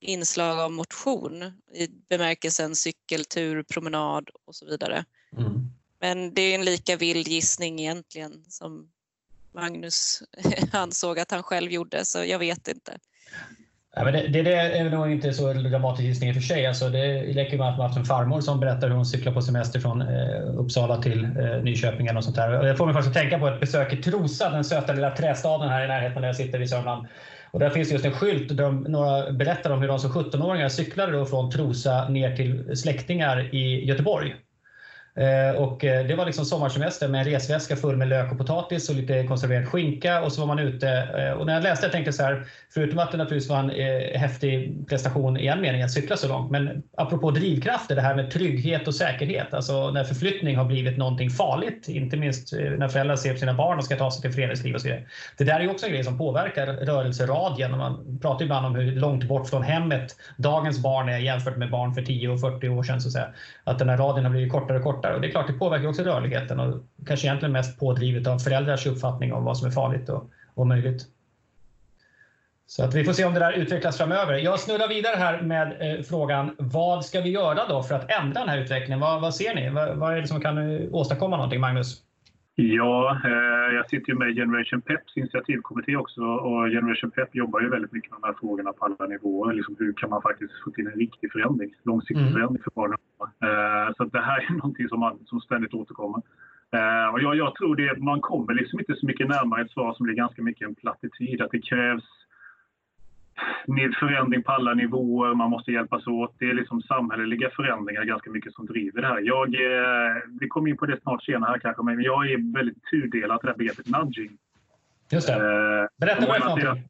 inslag av motion i bemärkelsen cykeltur, promenad och så vidare. Mm. Men det är en lika vild gissning egentligen som Magnus ansåg att han själv gjorde, så jag vet inte. Ja, men det, det, det, är nog inte så dramatisk gissning i och för sig. Alltså det räcker med att man haft en farmor som berättar hur hon cyklar på semester från eh, Uppsala till eh, Nyköping eller sånt där. Det får mig faktiskt att tänka på ett besök i Trosa, den söta lilla trästaden här i närheten där jag sitter i Sörmland. Och där finns just en skylt där de, några berättar om hur de som 17-åringar cyklade då från Trosa ner till släktingar i Göteborg. Eh, och eh, det var liksom sommarsemester med en resväska full med lök och potatis och lite konserverad skinka och så var man ute. Eh, och när jag läste jag tänkte så här, förutom att det naturligtvis var en häftig prestation i en mening att cykla så långt, men apropå drivkrafter, det här med trygghet och säkerhet, alltså när förflyttning har blivit någonting farligt, inte minst när föräldrar ser på sina barn och ska ta sig till föreningsliv och så vidare. Det där är också en grej som påverkar rörelseradien. Man pratar ibland om hur långt bort från hemmet dagens barn är jämfört med barn för 10 och 40 år sedan. Så att, säga. att den här radien har blivit kortare och kortare kortare. Och det är klart, det påverkar också rörligheten och kanske egentligen mest pådrivet av föräldrars uppfattning om vad som är farligt och, och möjligt. Så att vi får se om det där utvecklas framöver. Jag snurrar vidare här med eh, frågan, vad ska vi göra då för att ändra den här utvecklingen? Vad, vad ser ni? Vad, vad, är det som kan eh, åstadkomma någonting, Magnus? Ja, eh, jag sitter ju med Generation Peps initiativkommitté också och Generation Pep jobbar ju väldigt mycket med de här frågorna på alla nivåer. Liksom hur kan man faktiskt få till en riktig förändring, långsiktig mm. förändring för barn och eh, Så det här är någonting som, man, som ständigt återkommer. Eh, och jag, jag tror det, man kommer liksom inte så mycket närmare ett svar som blir ganska mycket en plattityd. Att det krävs med förändring på alla nivåer, man måste hjälpas åt. Det är liksom samhälleliga förändringar ganska mycket som driver det här. Jag, eh, vi kommer in på det snart senare här kanske, men jag är väldigt tudelad till det här begreppet nudging. Just det. Eh, Berätta vad det är för någonting.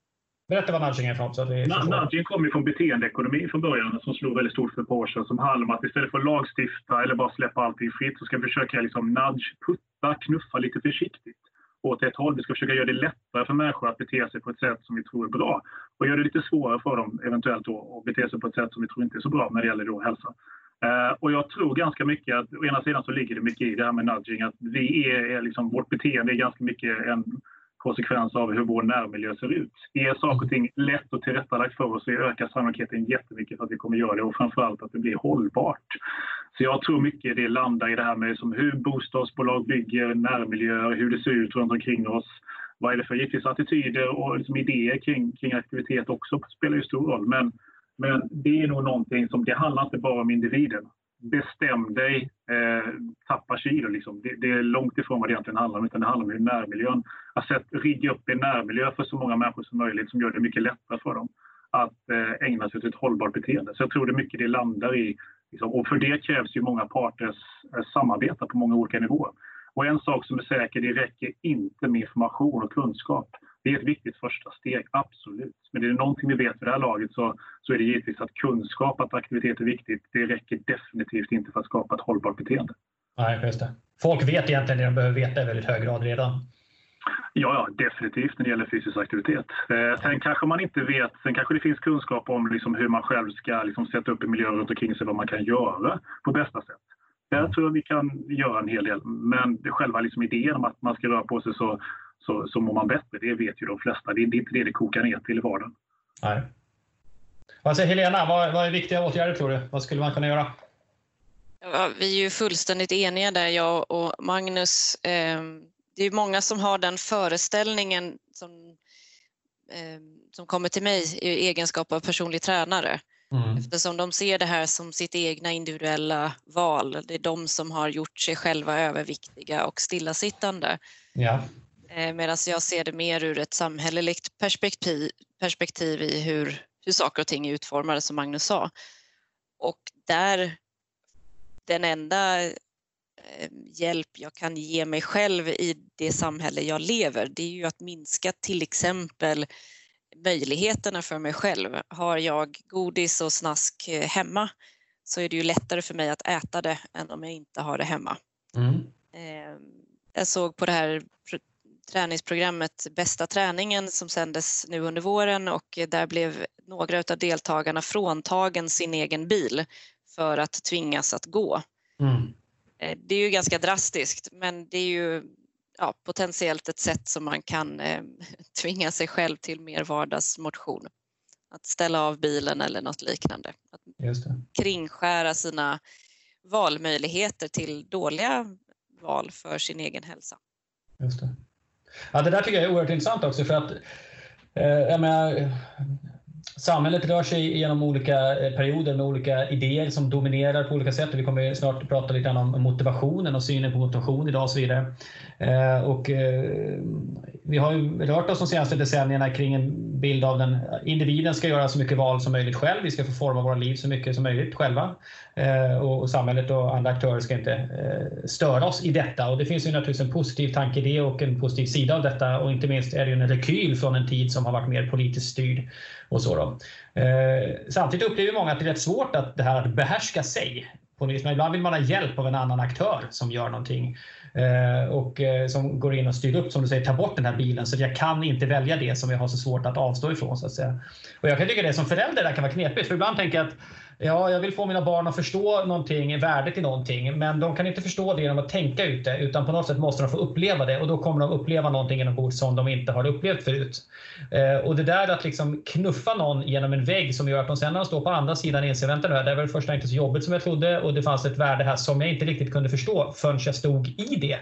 Berätta vad nudging är för något. Så nudging kommer från beteendeekonomi från början som slog väldigt stort för ett par år sedan. Som handlar om att istället för att lagstifta eller bara släppa allting fritt så ska vi försöka liksom nudge, putta, knuffa lite försiktigt åt ett håll. Vi ska försöka göra det lättare för människor att bete sig på ett sätt som vi tror är bra och gör det lite svårare för dem eventuellt då, att bete sig på ett sätt som vi tror inte är så bra när det gäller då hälsa. Eh, och jag tror ganska mycket att å ena sidan så ligger det mycket i det här med nudging, att vi är, är liksom, vårt beteende är ganska mycket en konsekvens av hur vår närmiljö ser ut. Är saker och ting lätt och tillrättalagt för oss så ökar sannolikheten jättemycket för att vi kommer göra det och framförallt att det blir hållbart. Så jag tror mycket det landar i det här med som hur bostadsbolag bygger närmiljöer, hur det ser ut runt omkring oss. Vad är det för givetvis attityder och liksom idéer kring, kring aktivitet också spelar ju stor roll. Men, men det är nog någonting som, det handlar inte bara om individen bestäm dig, eh, tappa kilo. Liksom. Det, det, är långt ifrån vad det egentligen handlar om, utan det handlar om närmiljön. Att rigga upp en närmiljö för så många människor som möjligt som gör det mycket lättare för dem att eh, ägna sig åt ett hållbart beteende. Så jag tror det är mycket det landar i. Liksom. Och för det krävs ju många parters eh, samarbete på många olika nivåer. Och en sak som är säker, det räcker inte med information och kunskap. Det är ett viktigt första steg, absolut. Men det är någonting vi vet för det här laget så, så är det givetvis att kunskap att aktivitet är viktigt. Det räcker definitivt inte för att skapa ett hållbart beteende. Nej, just det. Folk vet egentligen det de behöver veta i väldigt hög grad redan. Ja, ja, definitivt när det gäller fysisk aktivitet. Eh, sen kanske man inte vet, sen kanske det finns kunskap om liksom hur man själv ska liksom sätta upp en miljö runt omkring sig, vad man kan göra på bästa sätt. Där tror jag vi kan göra en hel del. Men själva liksom idén om att man ska röra på sig så, så, så mår man bättre, det vet ju de flesta. Det är inte det det kokar ner till i vardagen. Nej. Vad säger Helena, vad, vad är viktiga åtgärder tror du? Vad skulle man kunna göra? Ja, vi är ju fullständigt eniga där, jag och Magnus. Eh, det är många som har den föreställningen som, eh, som kommer till mig i egenskap av personlig tränare. Mm. Eftersom de ser det här som sitt egna individuella val. Det är de som har gjort sig själva överviktiga och stillasittande. Ja. Eh, Medan jag ser det mer ur ett samhälleligt perspektiv, perspektiv i hur, hur saker och ting är utformade, som Magnus sa. Och där den enda eh, hjälp jag kan ge mig själv i det samhälle jag lever, det är ju att minska till exempel möjligheterna för mig själv. Har jag godis och snask eh, hemma så är det ju lättare för mig att äta det än om jag inte har det hemma. Mm. Ehm, jag såg på det här träningsprogrammet Bästa träningen som sändes nu under våren och där blev några av deltagarna fråntagen sin egen bil för att tvingas att gå. Mm. Eh, det är ju ganska drastiskt men det är ju ja, potentiellt ett sätt som man kan eh, tvinga sig själv till mer vardagsmotion. Att ställa av bilen eller något liknande. Att kringskära sina valmöjligheter till dåliga val för sin egen hälsa. Just det. Ja, det där tycker jag är oerhört intressant också för att eh, jag menar, samhället rör sig genom olika eh, perioder med olika idéer som dominerar på olika sätt. Vi kommer snart prata lite om motivationen och synen på motivation idag och så vidare. Eh, och eh, vi har ju rört oss de senaste decennierna kring en bild av den individen ska göra så mycket val som möjligt själv. Vi ska få forma våra liv så mycket som möjligt själva. Och samhället och andra aktörer ska inte störa oss i detta. Och det finns ju naturligtvis en positiv tanke i det och en positiv sida av detta. Och inte minst är det ju en rekyl från en tid som har varit mer politiskt styrd. Och så då. Eh, samtidigt upplever många att det är rätt svårt att det här att behärska sig. Ibland vill man ha hjälp av en annan aktör som gör någonting. Eh, och eh, som går in och styr upp, som du säger, ta bort den här bilen så jag kan inte välja det som jag har så svårt att avstå ifrån. Så att säga. Och jag kan tycka det som förälder där kan vara knepigt, för ibland tänker jag att Ja, jag vill få mina barn att förstå någonting, värdet i någonting, men de kan inte förstå det genom att tänka ut det, utan på något sätt måste de få uppleva det och då kommer de uppleva någonting inombords som de inte har upplevt förut. Eh, och det där att liksom knuffa någon genom en vägg som gör att de sen när de står på andra sidan inser, vänta nu, det var det första inte så jobbigt som jag trodde och det fanns ett värde här som jag inte riktigt kunde förstå förrän jag stod i det.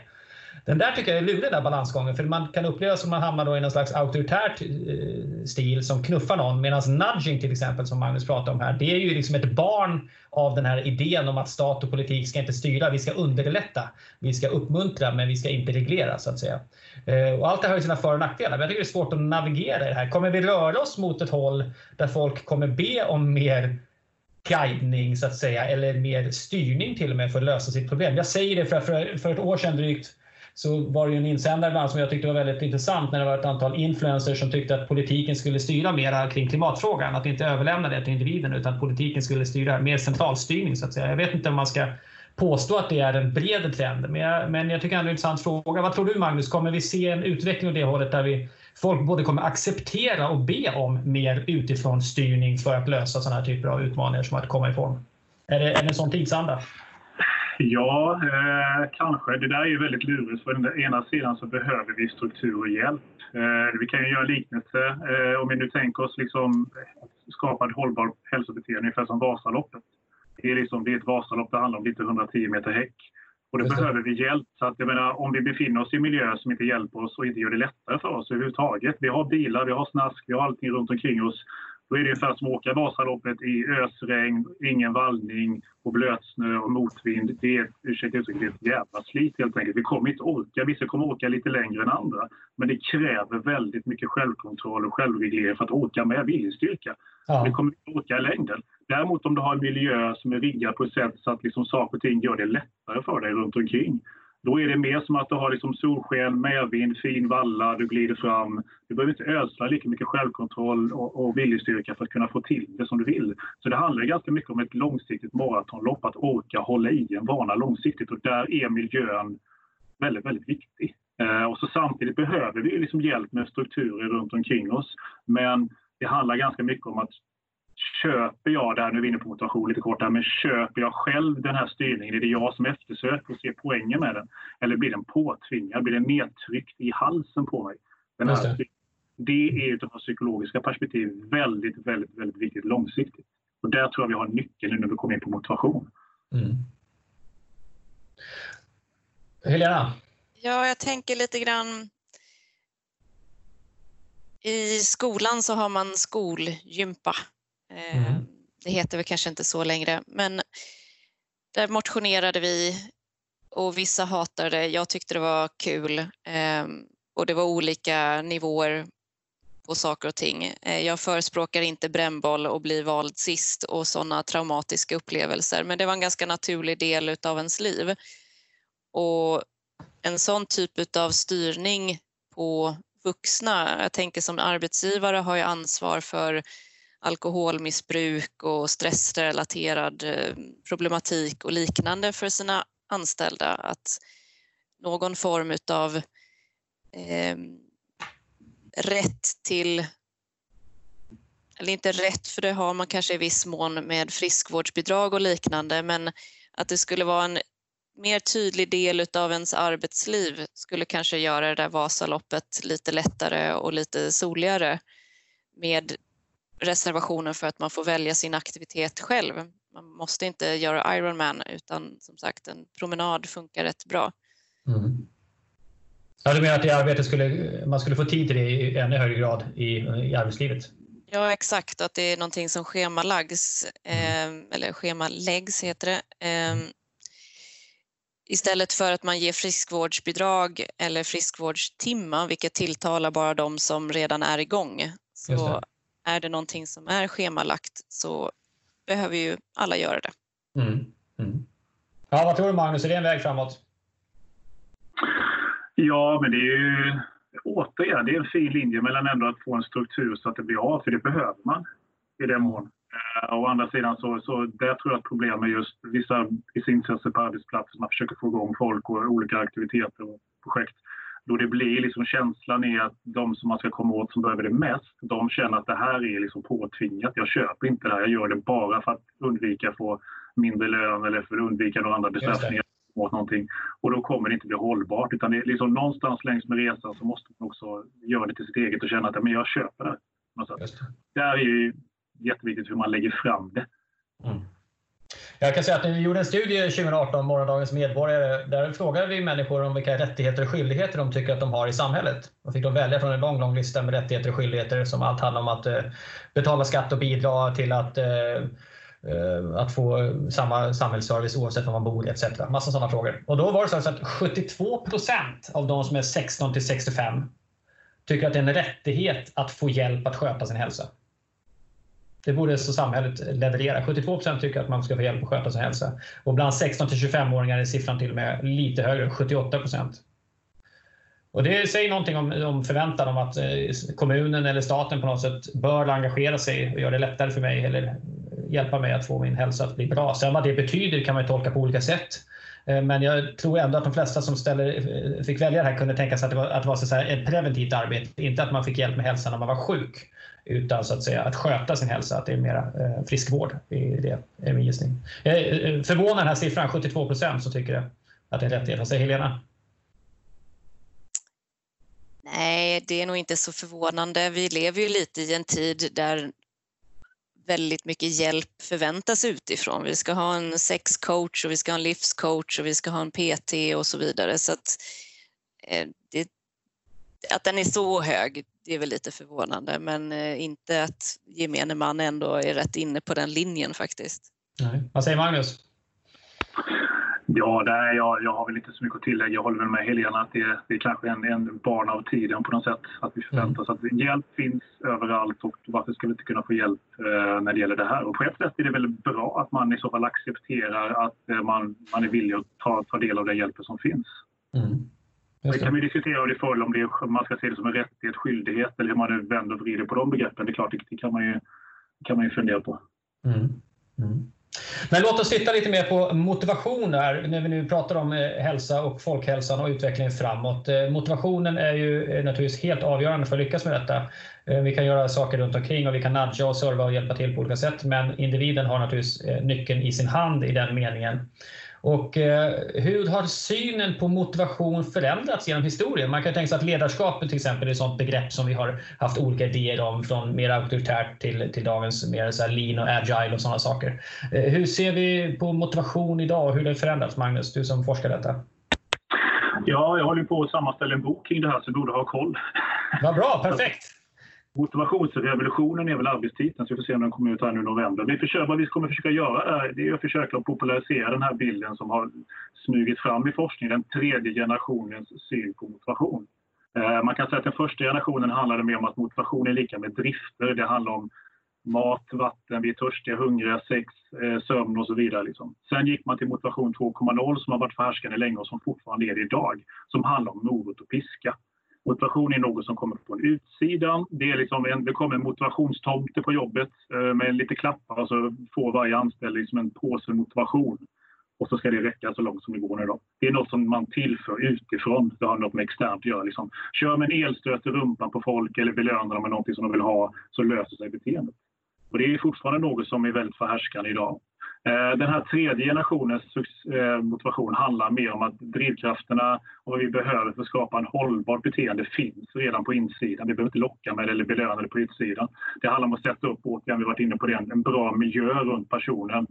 Den där tycker jag är lurig, den där balansgången. För man kan uppleva som man hamnar då i någon slags auktoritär eh, stil som knuffar någon. Medan nudging till exempel, som Magnus pratar om här, det är ju liksom ett barn av den här idén om att stat och politik ska inte styra. Vi ska underlätta. Vi ska uppmuntra, men vi ska inte reglera så att säga. Eh, och allt det här har ju sina för och nackdelar. Men jag tycker det är svårt att navigera i det här. Kommer vi röra oss mot ett håll där folk kommer be om mer guidning så att säga, eller mer styrning till och med för att lösa sitt problem. Jag säger det för, för, för ett år sedan drygt så var det ju en insändare bland som jag tyckte var väldigt intressant när det var ett antal influencers som tyckte att politiken skulle styra mer kring klimatfrågan. Att inte överlämna det till individen utan att politiken skulle styra mer centralstyrning så att säga. Jag vet inte om man ska påstå att det är en bred trend, men jag, men jag tycker ändå det är en intressant fråga. Vad tror du Magnus, kommer vi se en utveckling åt det hållet där vi folk både kommer acceptera och be om mer utifrån styrning för att lösa sådana här typer av utmaningar som att komma ifrån? Är det, är det en sån tidsanda? Ja, eh, kanske. Det där är ju väldigt lurigt. För den ena sidan så behöver vi struktur och hjälp. Eh, vi kan ju göra liknelse. Eh, om vi nu tänker oss liksom skapa ett hållbart hälsobeteende, ungefär som Vasaloppet. Det är, liksom, det är ett Vasalopp, det handlar om lite 110 meter häck. Och då behöver vi hjälp. Så att, jag menar, om vi befinner oss i miljöer som inte hjälper oss och inte gör det lättare för oss överhuvudtaget. Vi har bilar, vi har snask, vi har allting runt omkring oss. Då är det ungefär som att åka Vasaloppet i ösregn, ingen vallning och blötsnö och motvind. Det är, ursäkta uttrycket, ett jävla slit helt enkelt. Vi kommer inte orka. Vissa kommer åka lite längre än andra. Men det kräver väldigt mycket självkontroll och självreglering för att åka med viljestyrka. Ja. Vi kommer inte orka i längden. Däremot om du har en miljö som är riggad på ett sätt så att liksom saker och ting gör det lättare för dig runt omkring då är det mer som att du har liksom solsken, medvind, fin valla, du glider fram. Du behöver inte ödsla lika mycket självkontroll och, och viljestyrka för att kunna få till det som du vill. Så det handlar ganska mycket om ett långsiktigt maratonlopp, att orka hålla i en vana långsiktigt och där är miljön väldigt, väldigt viktig. Eh, och så samtidigt behöver vi liksom hjälp med strukturer runt omkring oss. Men det handlar ganska mycket om att köper jag, där nu är vi inne på motivation lite kort, men köper jag själv den här styrningen? Är det jag som eftersöker och ser poängen med den? Eller blir den påtvingad? Blir den nedtryckt i halsen på mig? Den här det. det är utifrån psykologiska perspektiv väldigt, väldigt, väldigt viktigt långsiktigt. Och där tror jag vi har nyckeln nu när vi kommer in på motivation. Mm. Helena? Ja, jag tänker lite grann i skolan så har man skolgympa Mm. Ehm, det heter väl kanske inte så längre, men där motionerade vi och vissa hatade det. Jag tyckte det var kul ehm, och det var olika nivåer på saker och ting. Eh, jag förespråkar inte brännboll och bli vald sist och sådana traumatiska upplevelser, men det var en ganska naturlig del av ens liv. Och en sån typ av styrning på vuxna, jag tänker som arbetsgivare har jag ansvar för alkoholmissbruk och stressrelaterad eh, problematik och liknande för sina anställda. Att någon form av eh, rätt till, eller inte rätt för det har man kanske i viss mån med friskvårdsbidrag och liknande, men att det skulle vara en mer tydlig del av ens arbetsliv skulle kanske göra det där Vasaloppet lite lättare och lite soligare med reservationen för att man får välja sin aktivitet själv. Man måste inte göra Ironman utan som sagt en promenad funkar rätt bra. Mm. Ja, du menar att det arbetet skulle, man skulle få tid till det i ännu högre grad i, i arbetslivet? Ja, exakt. Att det är någonting som schemaläggs, eh, eller schemaläggs heter det. Eh, istället för att man ger friskvårdsbidrag eller friskvårdstimmar, vilket tilltalar bara de som redan är igång, så är det någonting som är schemalagt så behöver ju alla göra det. Mm. Mm. Ja, vad tror du Magnus, är det en väg framåt? Ja, men det är ju återigen, det är en fin linje mellan ändå att få en struktur så att det blir av, för det behöver man i den mån. Eh, å andra sidan så, så där tror jag att problemet är just vissa, vissa insatser på arbetsplatser, man försöker få igång folk och olika aktiviteter och projekt då det blir liksom känslan är att de som man ska komma åt som behöver det mest, de känner att det här är liksom påtvingat. Jag köper inte det här, jag gör det bara för att undvika att få mindre lön eller för att undvika några andra bestraffningar åt någonting. Och då kommer det inte bli hållbart. Utan det är liksom någonstans längs med resan så måste man också göra det till sitt eget och känna att men jag köper det. Det här är ju jätteviktigt hur man lägger fram det. Mm. Jag kan säga att vi gjorde en studie 2018, Morgondagens medborgare. Där frågade vi människor om vilka rättigheter och skyldigheter de tycker att de har i samhället. Då fick de välja från en lång, lång lista med rättigheter och skyldigheter som allt handlar om att eh, betala skatt och bidra till att eh, eh, att få samma samhällsservice oavsett var man bor etc. Massa sådana frågor. Och då var det så att 72 procent av de som är 16 till 65 tycker att det är en rättighet att få hjälp att sköta sin hälsa. Det borde så samhället leverera. 72% tycker att man ska få hjälp att sköta sin hälsa. Och bland 16 till 25-åringar är siffran till och med lite högre, 78% och Det säger någonting om, om förväntan om att eh, kommunen eller staten på något sätt bör engagera sig och göra det lättare för mig eller hjälpa mig att få min hälsa att bli bra. Sen vad det betyder kan man tolka på olika sätt. Eh, men jag tror ändå att de flesta som ställer, eh, fick välja det här kunde tänka sig att det var, att det var så ett preventivt arbete, inte att man fick hjälp med hälsan när man var sjuk utan så att säga att sköta sin hälsa, att det är mera eh, friskvård. i är, det, är min gissning. Jag är eh, förvånad den här siffran, 72 procent som tycker att det är en rättighet. Vad säger Helena? Nej, det är nog inte så förvånande. Vi lever ju lite i en tid där väldigt mycket hjälp förväntas utifrån. Vi ska ha en sexcoach och vi ska ha en livscoach och vi ska ha en PT och så vidare. Så att, eh, att den är så hög, det är väl lite förvånande, men eh, inte att gemene man ändå är rätt inne på den linjen faktiskt. Nej. Vad säger Magnus? Ja, nej, jag, jag har väl inte så mycket att tillägga. Jag håller väl med Helena att det, det är kanske en, en barn av tiden på något sätt. Att vi förväntar oss mm. att hjälp finns överallt och varför ska vi inte kunna få hjälp eh, när det gäller det här? Och på ett sätt är det väl bra att man i så fall accepterar att eh, man, man är villig att ta, ta del av den hjälpen som finns. Mm. Det kan vi diskutera om det är om det man ska se det som en rättighet, skyldighet eller hur man nu vänder och vrider på de begreppen. Det är klart, det kan man ju, kan man ju fundera på. Mm. Mm. Men låt oss titta lite mer på motivation där, när vi nu pratar om eh, hälsa och folkhälsan och utvecklingen framåt. Eh, motivationen är ju eh, naturligtvis helt avgörande för att lyckas med detta. Vi kan göra saker runt omkring och vi kan nudga och serva och hjälpa till på olika sätt, men individen har naturligtvis nyckeln i sin hand i den meningen. Och eh, hur har synen på motivation förändrats genom historien? Man kan tänka sig att ledarskap till exempel är ett sådant begrepp som vi har haft olika idéer om från mer auktoritärt till, till dagens mer så lean och agile och sådana saker. Eh, hur ser vi på motivation idag och hur det förändrats, Magnus, du som forskar detta? Ja, jag håller på att sammanställa en bok kring det här så du borde ha koll. Vad bra, perfekt! Motivationsrevolutionen är väl arbetstiteln, så vi får se om den kommer ut här nu i november. Vi försöker, vad vi kommer försöka göra är, det är att försöka popularisera den här bilden som har smugit fram i forskningen, den tredje generationens syn på motivation. Eh, man kan säga att den första generationen handlade mer om att motivation är lika med drifter. Det handlar om mat, vatten, vi är törstiga, hungriga, sex, eh, sömn och så vidare. Liksom. Sen gick man till motivation 2.0 som har varit förhärskande länge och som fortfarande är det idag, som handlar om morot och piska. Motivation är något som kommer från utsidan. Det, är liksom en, det kommer en motivationstomte på jobbet eh, med lite klappar och så får varje anställd liksom en påse motivation. Och så ska det räcka så långt som det går. Då. Det är något som man tillför utifrån. Det har något med externt att göra. Liksom. Kör med en elstöt i rumpan på folk eller belöna dem med något som de vill ha så löser sig beteendet. Och det är fortfarande något som är väldigt förhärskande idag. Eh, den här tredje generationens eh, motivation handlar mer om att drivkrafterna och vad vi behöver för att skapa en hållbart beteende finns redan på insidan. Vi behöver inte locka med det eller belöna det på utsidan. Det handlar om att sätta upp, återigen, vi varit inne på det, en bra miljö runt personen.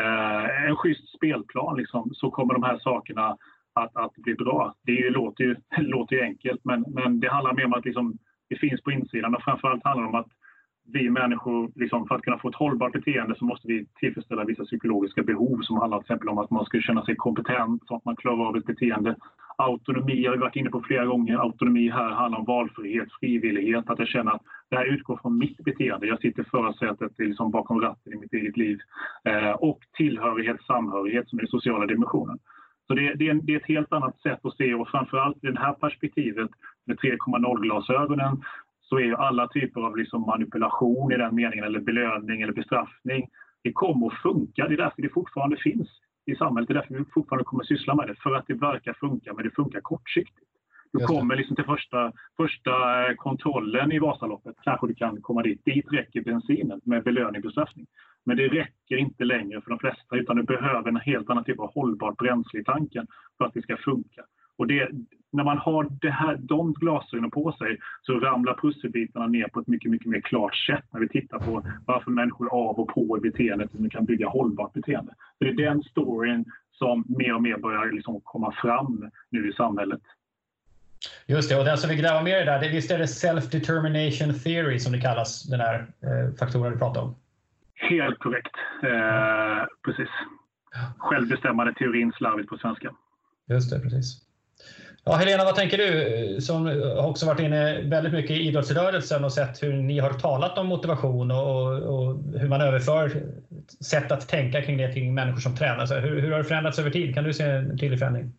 Eh, en schysst spelplan, liksom, så kommer de här sakerna att, att bli bra. Det låter ju, låter ju enkelt, men, men det handlar mer om att liksom, det finns på insidan och framförallt handlar det om att vi människor, liksom, för att kunna få ett hållbart beteende så måste vi tillfredsställa vissa psykologiska behov som handlar till exempel om att man ska känna sig kompetent, så att man klarar av ett beteende. Autonomi har vi varit inne på flera gånger. Autonomi här handlar om valfrihet, frivillighet, att jag känner att det här utgår från mitt beteende. Jag sitter i förarsätet liksom bakom ratten i mitt eget liv. Eh, och tillhörighet, samhörighet som är den sociala dimensionen. Så det, det, är det, är ett helt annat sätt att se och framförallt i det här perspektivet med 3.0-glasögonen så är ju alla typer av liksom manipulation i den meningen, eller belöning eller bestraffning, det kommer att funka. Det är därför det fortfarande finns i samhället. Det är därför vi fortfarande kommer att syssla med det. För att det verkar funka, men det funkar kortsiktigt. Du kommer liksom till första, första kontrollen i Vasaloppet, kanske du kan komma dit. Dit räcker bensinen med belöning och bestraffning. Men det räcker inte längre för de flesta, utan du behöver en helt annan typ av hållbart bränsle i tanken för att det ska funka. Och det, när man har det här, de glasögonen på sig så ramlar pusselbitarna ner på ett mycket, mycket mer klart sätt när vi tittar på varför människor av och på i beteendet som kan bygga hållbart beteende. det är den storyn som mer och mer börjar liksom komma fram nu i samhället. Just det, och den som vill gräva mer i det där, visst är det self-determination theory som det kallas, den här eh, faktorn du pratar om? Helt korrekt. Eh, precis. Självbestämmande teorin slarvigt på svenska. Just det, precis. Ja, Helena, vad tänker du som också varit inne väldigt mycket i idrottsrörelsen och sett hur ni har talat om motivation och, och hur man överför sätt att tänka kring det kring människor som tränar. Så hur, hur har det förändrats över tid? Kan du se en tydlig förändring?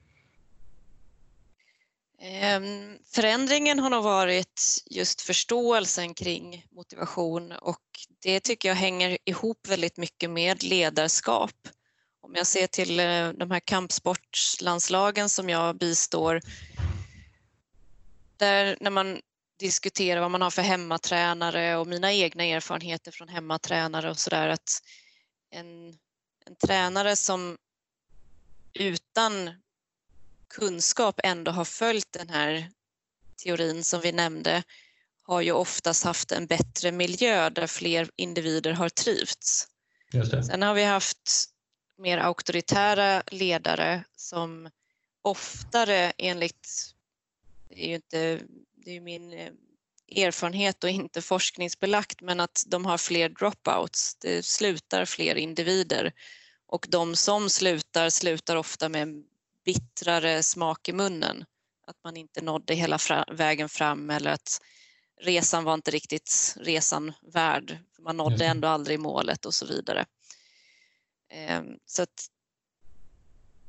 Um, förändringen har nog varit just förståelsen kring motivation och det tycker jag hänger ihop väldigt mycket med ledarskap. Om jag ser till eh, de här kampsportslandslagen som jag bistår, där när man diskuterar vad man har för hemmatränare och mina egna erfarenheter från hemmatränare och sådär att en, en tränare som utan kunskap ändå har följt den här teorin som vi nämnde har ju oftast haft en bättre miljö där fler individer har trivts. Sen har vi haft mer auktoritära ledare som oftare enligt, det är ju inte, det är min eh, erfarenhet och inte forskningsbelagt, men att de har fler dropouts, det slutar fler individer och de som slutar slutar ofta med bittrare smak i munnen. Att man inte nådde hela fra vägen fram eller att resan var inte riktigt resan värd. Man nådde ändå aldrig målet och så vidare. Ehm, så att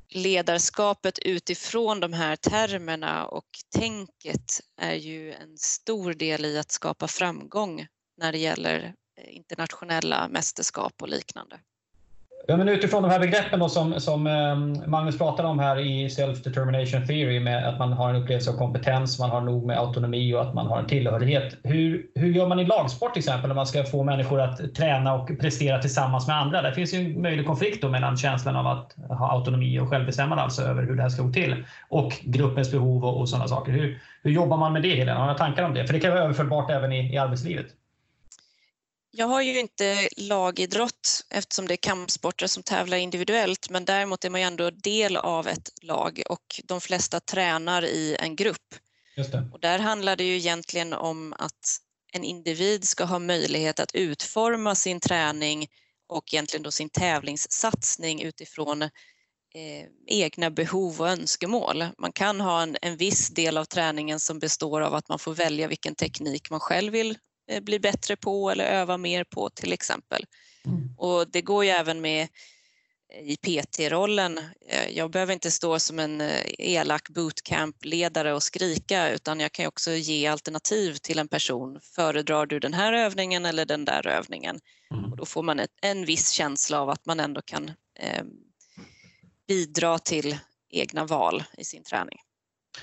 ledarskapet utifrån de här termerna och tänket är ju en stor del i att skapa framgång när det gäller internationella mästerskap och liknande. Ja, men utifrån de här begreppen då som, som ehm, Magnus pratade om här i Self-Determination Theory med att man har en upplevelse av kompetens, man har nog med autonomi och att man har en tillhörighet. Hur, hur gör man i lagsport till exempel när man ska få människor att träna och prestera tillsammans med andra? Det finns ju en möjlig konflikt då mellan känslan av att ha autonomi och självbestämmande alltså över hur det här ska gå till och gruppens behov och, och sådana saker. Hur, hur jobbar man med det Helena? Har du tankar om det? För det kan vara överförbart även i, i arbetslivet. Jag har ju inte lagidrott eftersom det är kampsporter som tävlar individuellt men däremot är man ju ändå del av ett lag och de flesta tränar i en grupp. Och där handlar det ju egentligen om att en individ ska ha möjlighet att utforma sin träning och egentligen då sin tävlingssatsning utifrån eh, egna behov och önskemål. Man kan ha en, en viss del av träningen som består av att man får välja vilken teknik man själv vill bli bättre på eller öva mer på till exempel. Mm. Och det går ju även med eh, i PT-rollen. Eh, jag behöver inte stå som en elak bootcamp-ledare och skrika utan jag kan också ge alternativ till en person. Föredrar du den här övningen eller den där övningen? Mm. Och då får man ett, en viss känsla av att man ändå kan eh, bidra till egna val i sin träning.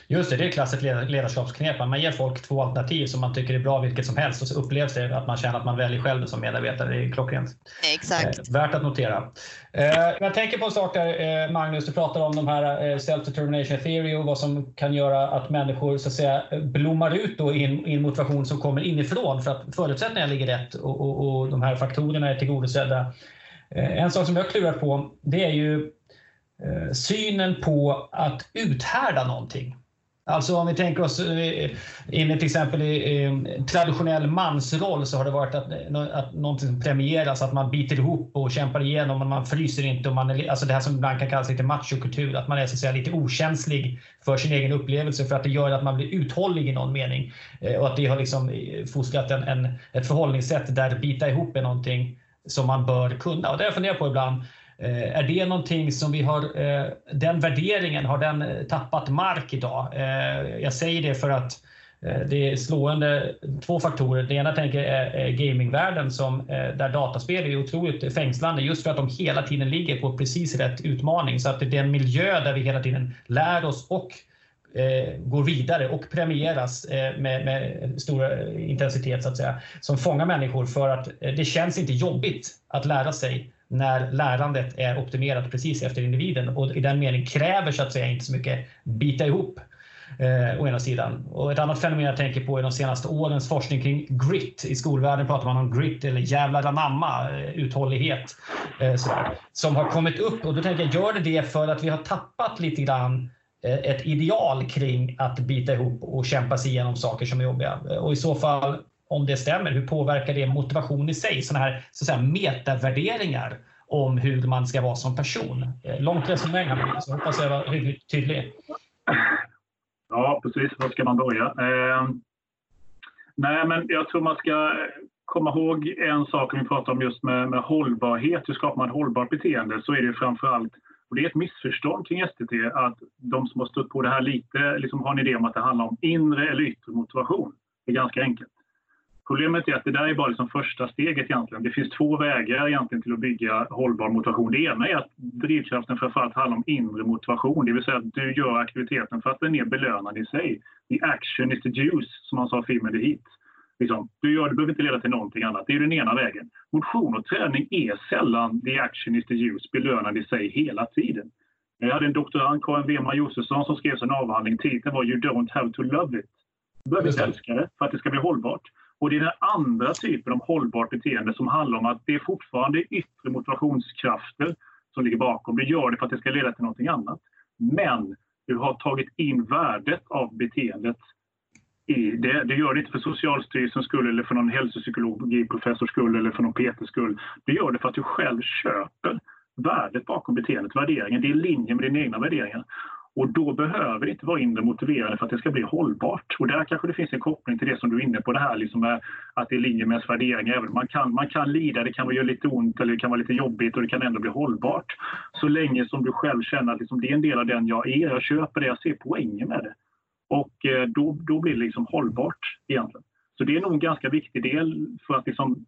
Just det, det är klassiskt ledarskapsknep. Man ger folk två alternativ som man tycker är bra vilket som helst och så upplevs det att man känner att man väljer själv som medarbetare. Det är klockrent. Exakt. Eh, värt att notera. Eh, jag tänker på en sak där eh, Magnus, du pratar om de här self-determination theory och vad som kan göra att människor så att säga blommar ut då in, in motivation som kommer inifrån för att förutsättningarna ligger rätt och, och, och de här faktorerna är tillgodosedda. En sak som jag klurar på det är ju synen på att uthärda någonting. Alltså om vi tänker oss eh, in i till exempel i traditionell mansroll så har det varit att, eh, att någonting premieras, att man biter ihop och kämpar igenom och man fryser inte. Och man är, alltså det här som ibland kan kallas lite machokultur, att man är så att säga lite okänslig för sin egen upplevelse för att det gör att man blir uthållig i någon mening. Eh, och att det har liksom fostrat en, en, ett förhållningssätt där bita ihop är någonting som man bör kunna. Och det har jag funderat på ibland. Eh, är det någonting som vi har, eh, den värderingen, har den eh, tappat mark idag? Eh, jag säger det för att eh, det är slående två faktorer. Det ena tänker är gamingvärlden som, där dataspel är otroligt fängslande just för att de hela tiden ligger på precis rätt utmaning. Så att det är en miljö där vi hela tiden lär oss och går vidare och premieras med, med stor intensitet så att säga. Som fångar människor för att det känns inte jobbigt att lära sig när lärandet är optimerat precis efter individen och i den meningen kräver så att säga inte så mycket bita ihop eh, å ena sidan. Och ett annat fenomen jag tänker på är de senaste årens forskning kring grit. I skolvärlden pratar man om grit eller jävlar anamma, eh, uthållighet. Eh, sådär, som har kommit upp och då tänker jag, gör det det för att vi har tappat lite grann eh, ett ideal kring att bita ihop och kämpa sig igenom saker som är jobbiga? Och i så fall, om det stämmer, hur påverkar det motivation i sig? Sådana här så att säga, metavärderingar om hur man ska vara som person. Eh, långt resonemang här, så hoppas jag var hyggligt tydlig. Ja, precis. Var ska man börja? Eh, nej, men jag tror man ska komma ihåg en sak vi pratar om just med, med hållbarhet. Hur skapar man hållbart beteende? Så är det framför allt, och det är ett missförstånd kring STT, att de som har stött på det här lite liksom har en idé om att det handlar om inre eller yttre motivation. Det är ganska enkelt. Problemet är att det där är bara liksom första steget egentligen. Det finns två vägar egentligen till att bygga hållbar motivation. Det ena är att drivkraften framförallt handlar om inre motivation, det vill säga att du gör aktiviteten för att den är belönande i sig. The action is the juice, som man sa i filmen The Heat. Liksom, du gör det behöver inte leda till någonting annat. Det är den ena vägen. Motion och träning är sällan the action is the juice, belönande i sig hela tiden. Jag hade en doktorand, Karin Wehrman Josefsson, som skrev sin avhandling. Titeln var You don't have to love it. Du behöver älska det för att det ska bli hållbart. Och det är den andra typen av hållbart beteende som handlar om att det är fortfarande yttre motivationskrafter som ligger bakom. Du gör det för att det ska leda till någonting annat. Men du har tagit in värdet av beteendet i det. Du gör det inte för Socialstyrelsens skull eller för någon hälsopsykologiprofessors skull eller för någon PTs skull. Du gör det för att du själv köper värdet bakom beteendet, värderingen. Det är i linje med dina egna värderingar. Och då behöver det inte vara inre motiverande för att det ska bli hållbart. Och där kanske det finns en koppling till det som du är inne på, det här liksom med att det är i linje med ens värderingar. Man, kan, man kan lida, det kan göra lite ont eller det kan vara lite jobbigt och det kan ändå bli hållbart. Så länge som du själv känner att liksom det är en del av den jag är, jag köper det, jag ser poängen med det. Och eh, då, då blir det liksom hållbart egentligen. Så det är nog en ganska viktig del för att liksom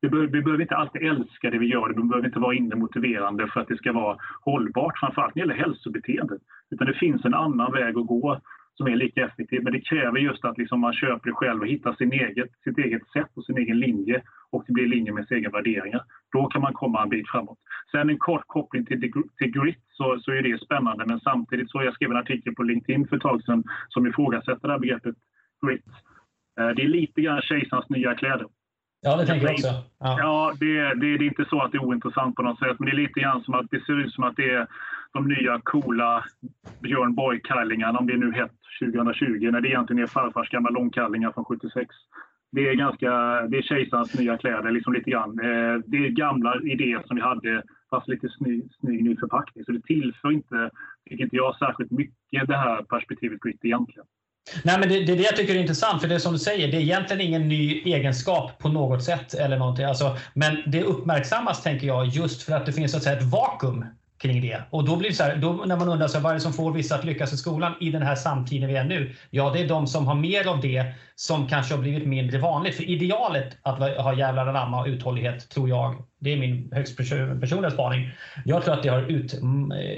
vi behöver, vi behöver, inte alltid älska det vi gör, det behöver inte vara inne motiverande för att det ska vara hållbart, framförallt när det gäller hälsobeteende. Utan det finns en annan väg att gå som är lika effektiv, men det kräver just att liksom man köper det själv och hittar sin eget, sitt eget sätt och sin egen linje och det blir i linje med sina egna värderingar. Då kan man komma en bit framåt. Sen en kort koppling till, till grit så, så är det spännande, men samtidigt så jag skrev en artikel på LinkedIn för ett tag sedan som ifrågasätter det här begreppet grit. Eh, det är lite grann kejsarens nya kläder. Ja, det tänker jag också. Ja, ja det, det, det, är inte så att det är ointressant på något sätt, men det är lite grann som att det ser ut som att det är de nya coola Björn Borg-kallingarna, om det nu hett 2020, när det egentligen är farfars gamla långkallingar från 76. Det är ganska, det är kejsarens nya kläder, liksom lite grann. Eh, det är gamla idéer som vi hade, fast lite snygg, snygg ny förpackning. Så det tillför inte, tycker inte jag, särskilt mycket det här perspektivet grit egentligen. Nej, men det, det är det jag tycker är intressant, för det är som du säger, det är egentligen ingen ny egenskap på något sätt. eller någonting. Alltså, men det uppmärksammas, tänker jag, just för att det finns så att säga, ett vakuum kring det. Och då blir det så här, då när man undrar så här, vad är det som får vissa att lyckas i skolan i den här samtiden vi är nu? Ja, det är de som har mer av det som kanske har blivit mindre vanligt. För idealet att ha jävlar anamma och uthållighet, tror jag, det är min högst personliga spaning. Jag tror att det har ut,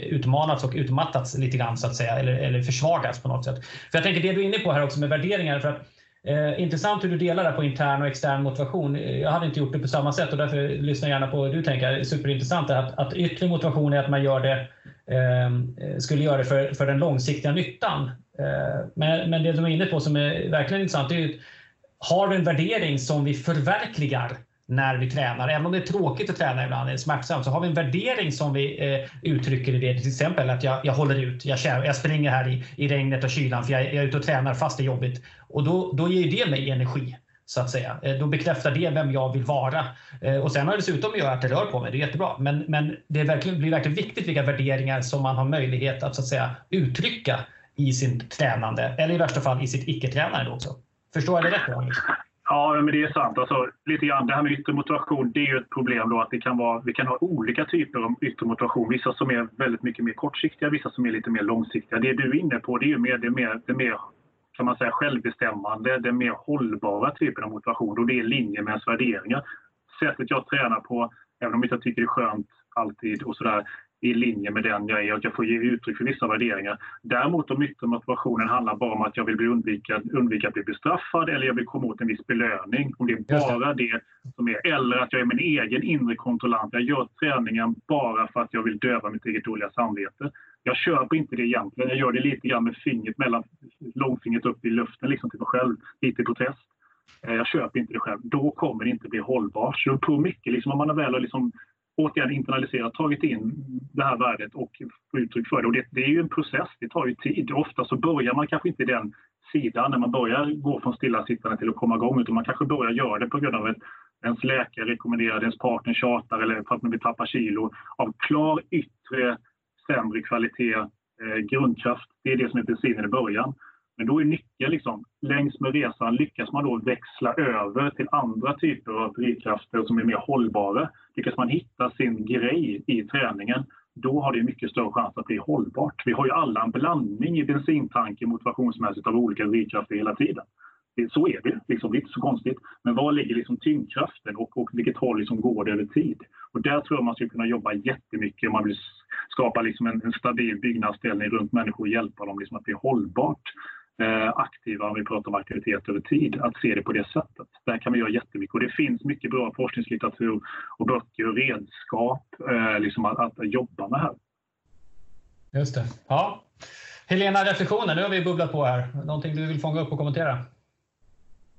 utmanats och utmattats lite grann så att säga, eller, eller försvagats på något sätt. För jag tänker det du är inne på här också med värderingar, för att Eh, intressant hur du delar det på intern och extern motivation. Jag hade inte gjort det på samma sätt och därför lyssnar jag gärna på vad du tänker. Superintressant att, att yttre motivation är att man gör det, ehm, eh, skulle göra det för, för den långsiktiga nyttan. Eh, men, men det du är inne på som är verkligen intressant, är ju, har vi en värdering som vi förverkligar när vi tränar. Även om det är tråkigt att träna ibland, är smärtsamt, så har vi en värdering som vi eh, uttrycker i det. Till exempel att jag, jag håller ut, jag, jag springer här i, i regnet och kylan för jag, jag är ute och tränar fast det är jobbigt. Och då, då ger det mig energi så att säga. Eh, då bekräftar det vem jag vill vara. Eh, och sen har det dessutom att göra att det rör på mig, det är jättebra. Men, men det är verkligen, blir verkligen viktigt vilka värderingar som man har möjlighet att, så att säga, uttrycka i sin tränande, eller i värsta fall i sitt icke-tränande också. Förstår jag det rätt? Ja, men det är sant. Alltså, lite grann, det här med yttre motivation, det är ju ett problem då att det kan vara, vi kan ha olika typer av yttre motivation. Vissa som är väldigt mycket mer kortsiktiga, vissa som är lite mer långsiktiga. Det du är inne på, det är ju mer, det mer, det mer kan man säga, självbestämmande, den mer hållbara typen av motivation och det är i linje med ens värderingar. Sättet jag tränar på, även om jag inte tycker det är skönt alltid och sådär, i linje med den jag är och jag får ge uttryck för vissa värderingar. Däremot om yttre motivationen handlar bara om att jag vill bli undvika, undvika att bli bestraffad eller jag vill komma åt en viss belöning. Om det är bara det. det som är, eller att jag är min egen inre kontrollant. Jag gör träningen bara för att jag vill döva mitt eget dåliga samvete. Jag köper inte det egentligen. Jag gör det lite grann med fingret mellan långfingret upp i luften liksom till mig själv, lite i protest. Eh, jag köper inte det själv. Då kommer det inte bli hållbart. Så på mycket, liksom, om man väl har liksom återigen internaliserat, tagit in det här värdet och få uttryck för det. Och det, det är ju en process, det tar ju tid. Ofta så börjar man kanske inte i den sidan när man börjar gå från stillasittande till att komma igång, utan man kanske börjar göra det på grund av att ens läkare rekommenderar, ens partner tjatar eller för att man vill tappa kilo. Av klar yttre sämre kvalitet, eh, grundkraft, det är det som är bensinen i början. Men då är nyckeln liksom, längs med resan lyckas man då växla över till andra typer av drivkrafter som är mer hållbara. Lyckas man hitta sin grej i träningen, då har det mycket större chans att bli hållbart. Vi har ju alla en blandning i bensintanken motivationsmässigt av olika drivkrafter hela tiden. Så är det, liksom, det är inte så konstigt. Men var ligger liksom tyngdkraften och, och vilket håll liksom går det över tid? Och där tror jag man skulle kunna jobba jättemycket om man vill skapa liksom en, en stabil byggnadsställning runt människor och hjälpa dem liksom att bli hållbart aktiva om vi pratar om aktivitet över tid, att se det på det sättet. Där kan vi göra jättemycket och det finns mycket bra forskningslitteratur och böcker och redskap eh, liksom att, att, jobba med här. Just det. Ja. Helena, reflektioner. Nu har vi bubblat på här. Någonting du vill fånga upp och kommentera?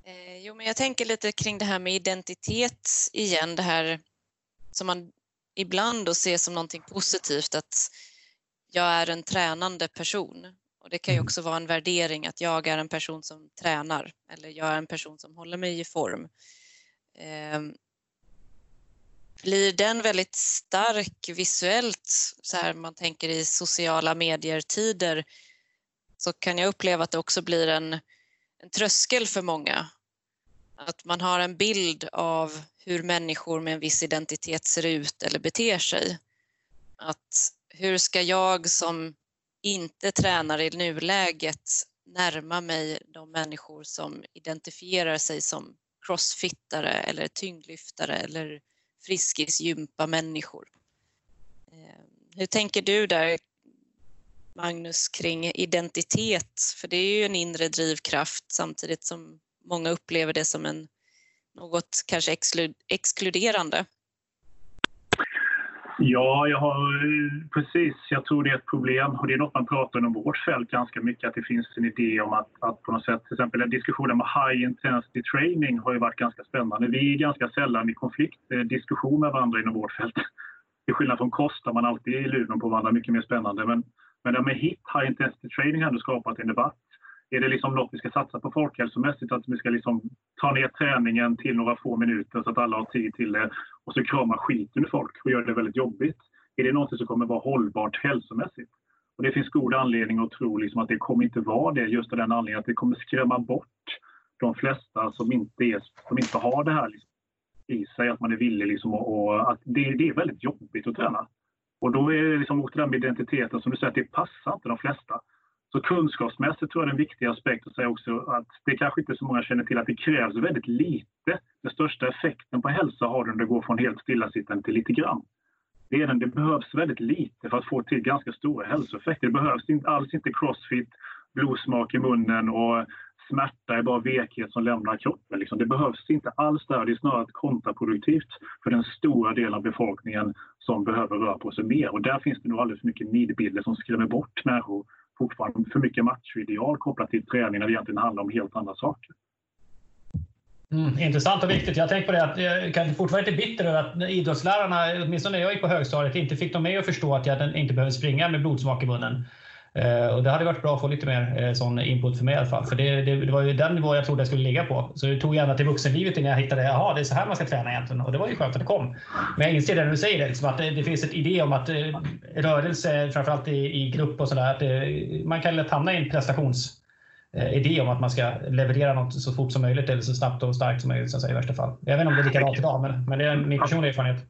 Eh, jo, men jag tänker lite kring det här med identitet igen. Det här som man ibland då ser som någonting positivt, att jag är en tränande person. Och det kan ju mm. också vara en värdering att jag är en person som tränar eller jag är en person som håller mig i form. Ehm, blir den väldigt stark visuellt, så här man tänker i sociala medier-tider, så kan jag uppleva att det också blir en, en tröskel för många. Att man har en bild av hur människor med en viss identitet ser ut eller beter sig. Att hur ska jag som inte tränar i nuläget närma mig de människor som identifierar sig som crossfittare eller tyngdlyftare eller friskisgympa människor. Eh, hur tänker du där Magnus kring identitet? För det är ju en inre drivkraft samtidigt som många upplever det som en något kanske exkluderande. Ja, jag har eh, precis. Jag tror det är ett problem och det är något man pratar inom vårt fält ganska mycket, att det finns en idé om att, att på något sätt, till exempel diskussionen med high intensity training har ju varit ganska spännande. Vi är ganska sällan i konflikt, eh, diskussion med varandra inom vårt fält. Till skillnad från kost där man alltid är i luven på varandra, mycket mer spännande. Men, men det med HIT, high intensity training, har ändå skapat en debatt. Är det liksom något vi ska satsa på folkhälsomässigt, att vi ska liksom ta ner träningen till några få minuter så att alla har tid till det och så krama skiten ur folk och göra det väldigt jobbigt? Är det något som kommer vara hållbart hälsomässigt? Och det finns god anledning att tro liksom att det kommer inte vara det just av den anledningen att det kommer skrämma bort de flesta som inte, är, som inte har det här liksom i sig, att man är villig liksom och, och att det, det, är väldigt jobbigt att träna. Och då är det liksom mot den identiteten som du säger, att det passar inte de flesta. Så kunskapsmässigt tror jag det är en viktig aspekt att säga också att det kanske inte så många känner till att det krävs väldigt lite. Den största effekten på hälsa har du när du går från helt stillasittande till lite grann. Det, är den, det behövs väldigt lite för att få till ganska stora hälsoeffekter. Det behövs inte, alls inte crossfit, blodsmak i munnen och smärta är bara vekhet som lämnar kroppen. Liksom. Det behövs inte alls där. Det är snarare kontraproduktivt för den stora delen av befolkningen som behöver röra på sig mer. Och där finns det nog alldeles för mycket nidbilder som skrämmer bort människor fortfarande för mycket machoideal kopplat till träning när det egentligen handlar om helt andra saker. Mm, intressant och viktigt. Jag tänker på det att jag kan fortfarande inte bitter över att idrottslärarna, åtminstone när jag gick på högstadiet, inte fick dem med att förstå att jag inte behöver springa med blodsmak i munnen. Eh, och det hade varit bra att få lite mer eh, sån input för mig i alla fall. För det, det, det var ju den nivå jag trodde jag skulle ligga på. Så det tog gärna till vuxenlivet innan jag hittade, jaha, det är så här man ska träna egentligen. Och det var ju skönt att det kom. Men jag inser det när du säger det, liksom att det, det finns ett idé om att eh, rörelse, framförallt i, i grupp och sådär, att det, man kan lätt hamna i en prestations idé om att man ska leverera något så fort som möjligt eller så snabbt och starkt som möjligt så att säga, i värsta fall. Jag vet inte om det är likadant idag, men, men det är min personliga erfarenhet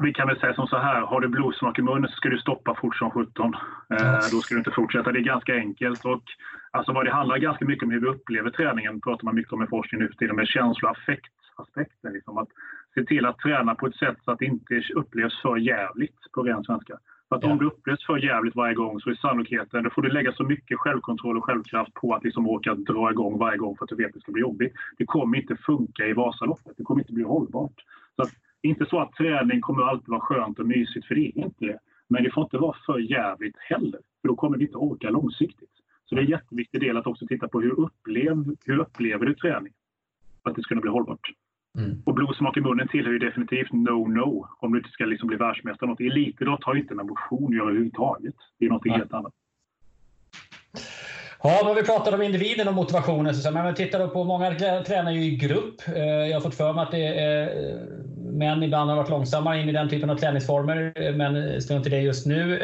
vi kan väl säga som så här, har du blodsmak i munnen så ska du stoppa fort som sjutton. Eh, då ska du inte fortsätta. Det är ganska enkelt. Och, alltså vad det handlar ganska mycket om hur vi upplever träningen, pratar man mycket om i forskning nu för tiden, med känslo och affektaspekten. Liksom att se till att träna på ett sätt så att det inte upplevs för jävligt på ren svenska. För att om det upplevs för jävligt varje gång så är sannolikheten, då får du lägga så mycket självkontroll och självkraft på att liksom orka dra igång varje gång för att du vet att det ska bli jobbigt. Det kommer inte funka i Vasaloppet. Det kommer inte bli hållbart. Så att inte så att träning kommer alltid vara skönt och mysigt, för det är inte det. Men det får inte vara för jävligt heller, för då kommer vi inte orka långsiktigt. Så det är en jätteviktig del att också titta på hur, upplev, hur upplever du träning? För att det ska kunna bli hållbart. Mm. Och blodsmak i munnen tillhör ju definitivt no-no om du inte ska liksom bli världsmästare. Något. Elitidrott har ju inte med motion att göra överhuvudtaget. Det är något helt annat. Ja, då har vi pratat om individen och motivationen. Så, men tittar på, många tränar ju i grupp. Eh, jag har fått för mig att det är, eh, män ibland har varit långsammare in i den typen av träningsformer, eh, men strunt i det just nu.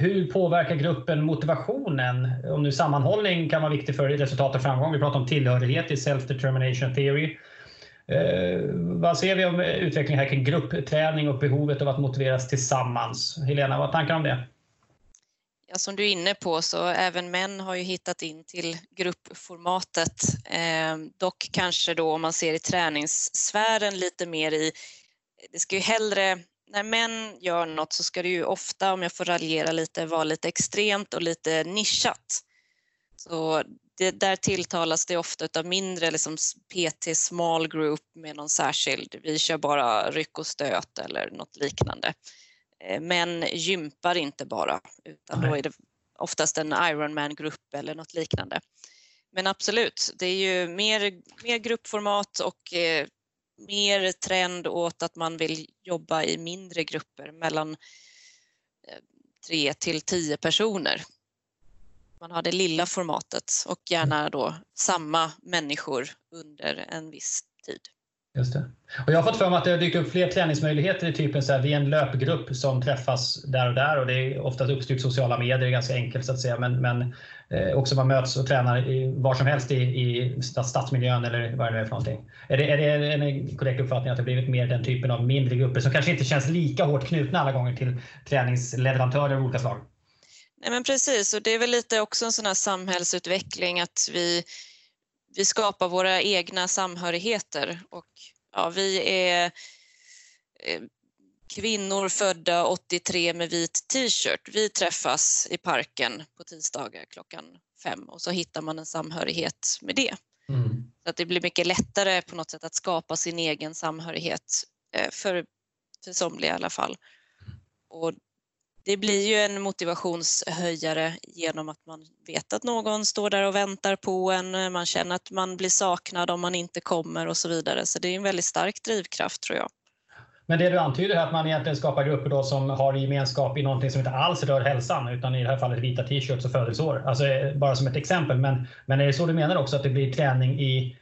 Hur påverkar gruppen motivationen? Om nu sammanhållning kan vara viktig för resultat och framgång. Vi pratar om tillhörighet i self-determination theory. Vad ser vi om utvecklingen här kring gruppträning och behovet av att motiveras tillsammans? Helena, vad tankar om det? Ja, som du är inne på så även män har ju hittat in till gruppformatet. Eh, dock kanske då om man ser i träningssfären lite mer i, det ska ju hellre, när män gör något så ska det ju ofta, om jag får raljera lite, vara lite extremt och lite nischat. Så det, där tilltalas det ofta av mindre liksom PT small group med någon särskild, vi kör bara ryck och stöt eller något liknande. Eh, män gympar inte bara utan då är det oftast en Ironman-grupp eller något liknande. Men absolut, det är ju mer, mer gruppformat och eh, mer trend åt att man vill jobba i mindre grupper mellan eh, tre till tio personer. Man har det lilla formatet och gärna då samma människor under en viss tid. Just det. Och jag har fått för mig att det har dykt upp fler träningsmöjligheter i typen så här, vi är en löpgrupp som träffas där och där och det är oftast uppstyrt sociala medier, det är ganska enkelt så att säga. Men, men eh, också man möts och tränar i, var som helst i, i stadsmiljön eller vad det nu är för någonting. Är det, är det en korrekt uppfattning att det blivit mer den typen av mindre grupper som kanske inte känns lika hårt knutna alla gånger till träningsleverantörer av olika slag? Nej men precis och det är väl lite också en sån här samhällsutveckling att vi vi skapar våra egna samhörigheter och ja, vi är eh, kvinnor födda 83 med vit t-shirt. Vi träffas i parken på tisdagar klockan fem och så hittar man en samhörighet med det. Mm. Så att det blir mycket lättare på något sätt att skapa sin egen samhörighet eh, för, för somliga i alla fall. Och det blir ju en motivationshöjare genom att man vet att någon står där och väntar på en, man känner att man blir saknad om man inte kommer och så vidare. Så det är en väldigt stark drivkraft tror jag. Men det du antyder är att man egentligen skapar grupper då som har gemenskap i någonting som inte alls rör hälsan utan i det här fallet vita t-shirts och födelseår. Alltså bara som ett exempel. Men, men är det så du menar också att det blir träning i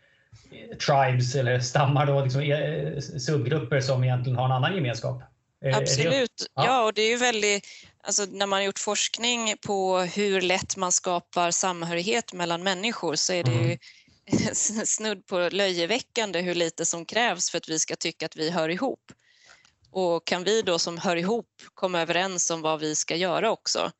tribes eller stammar då, liksom eh, subgrupper som egentligen har en annan gemenskap? Absolut. Ja. ja. och det är ju väldigt, alltså när man har gjort forskning på hur lätt man skapar samhörighet mellan människor så är det mm. ju snudd på löjeväckande hur lite som krävs för att vi ska tycka att vi hör ihop. Och kan vi då som hör ihop komma överens om vad vi ska göra också,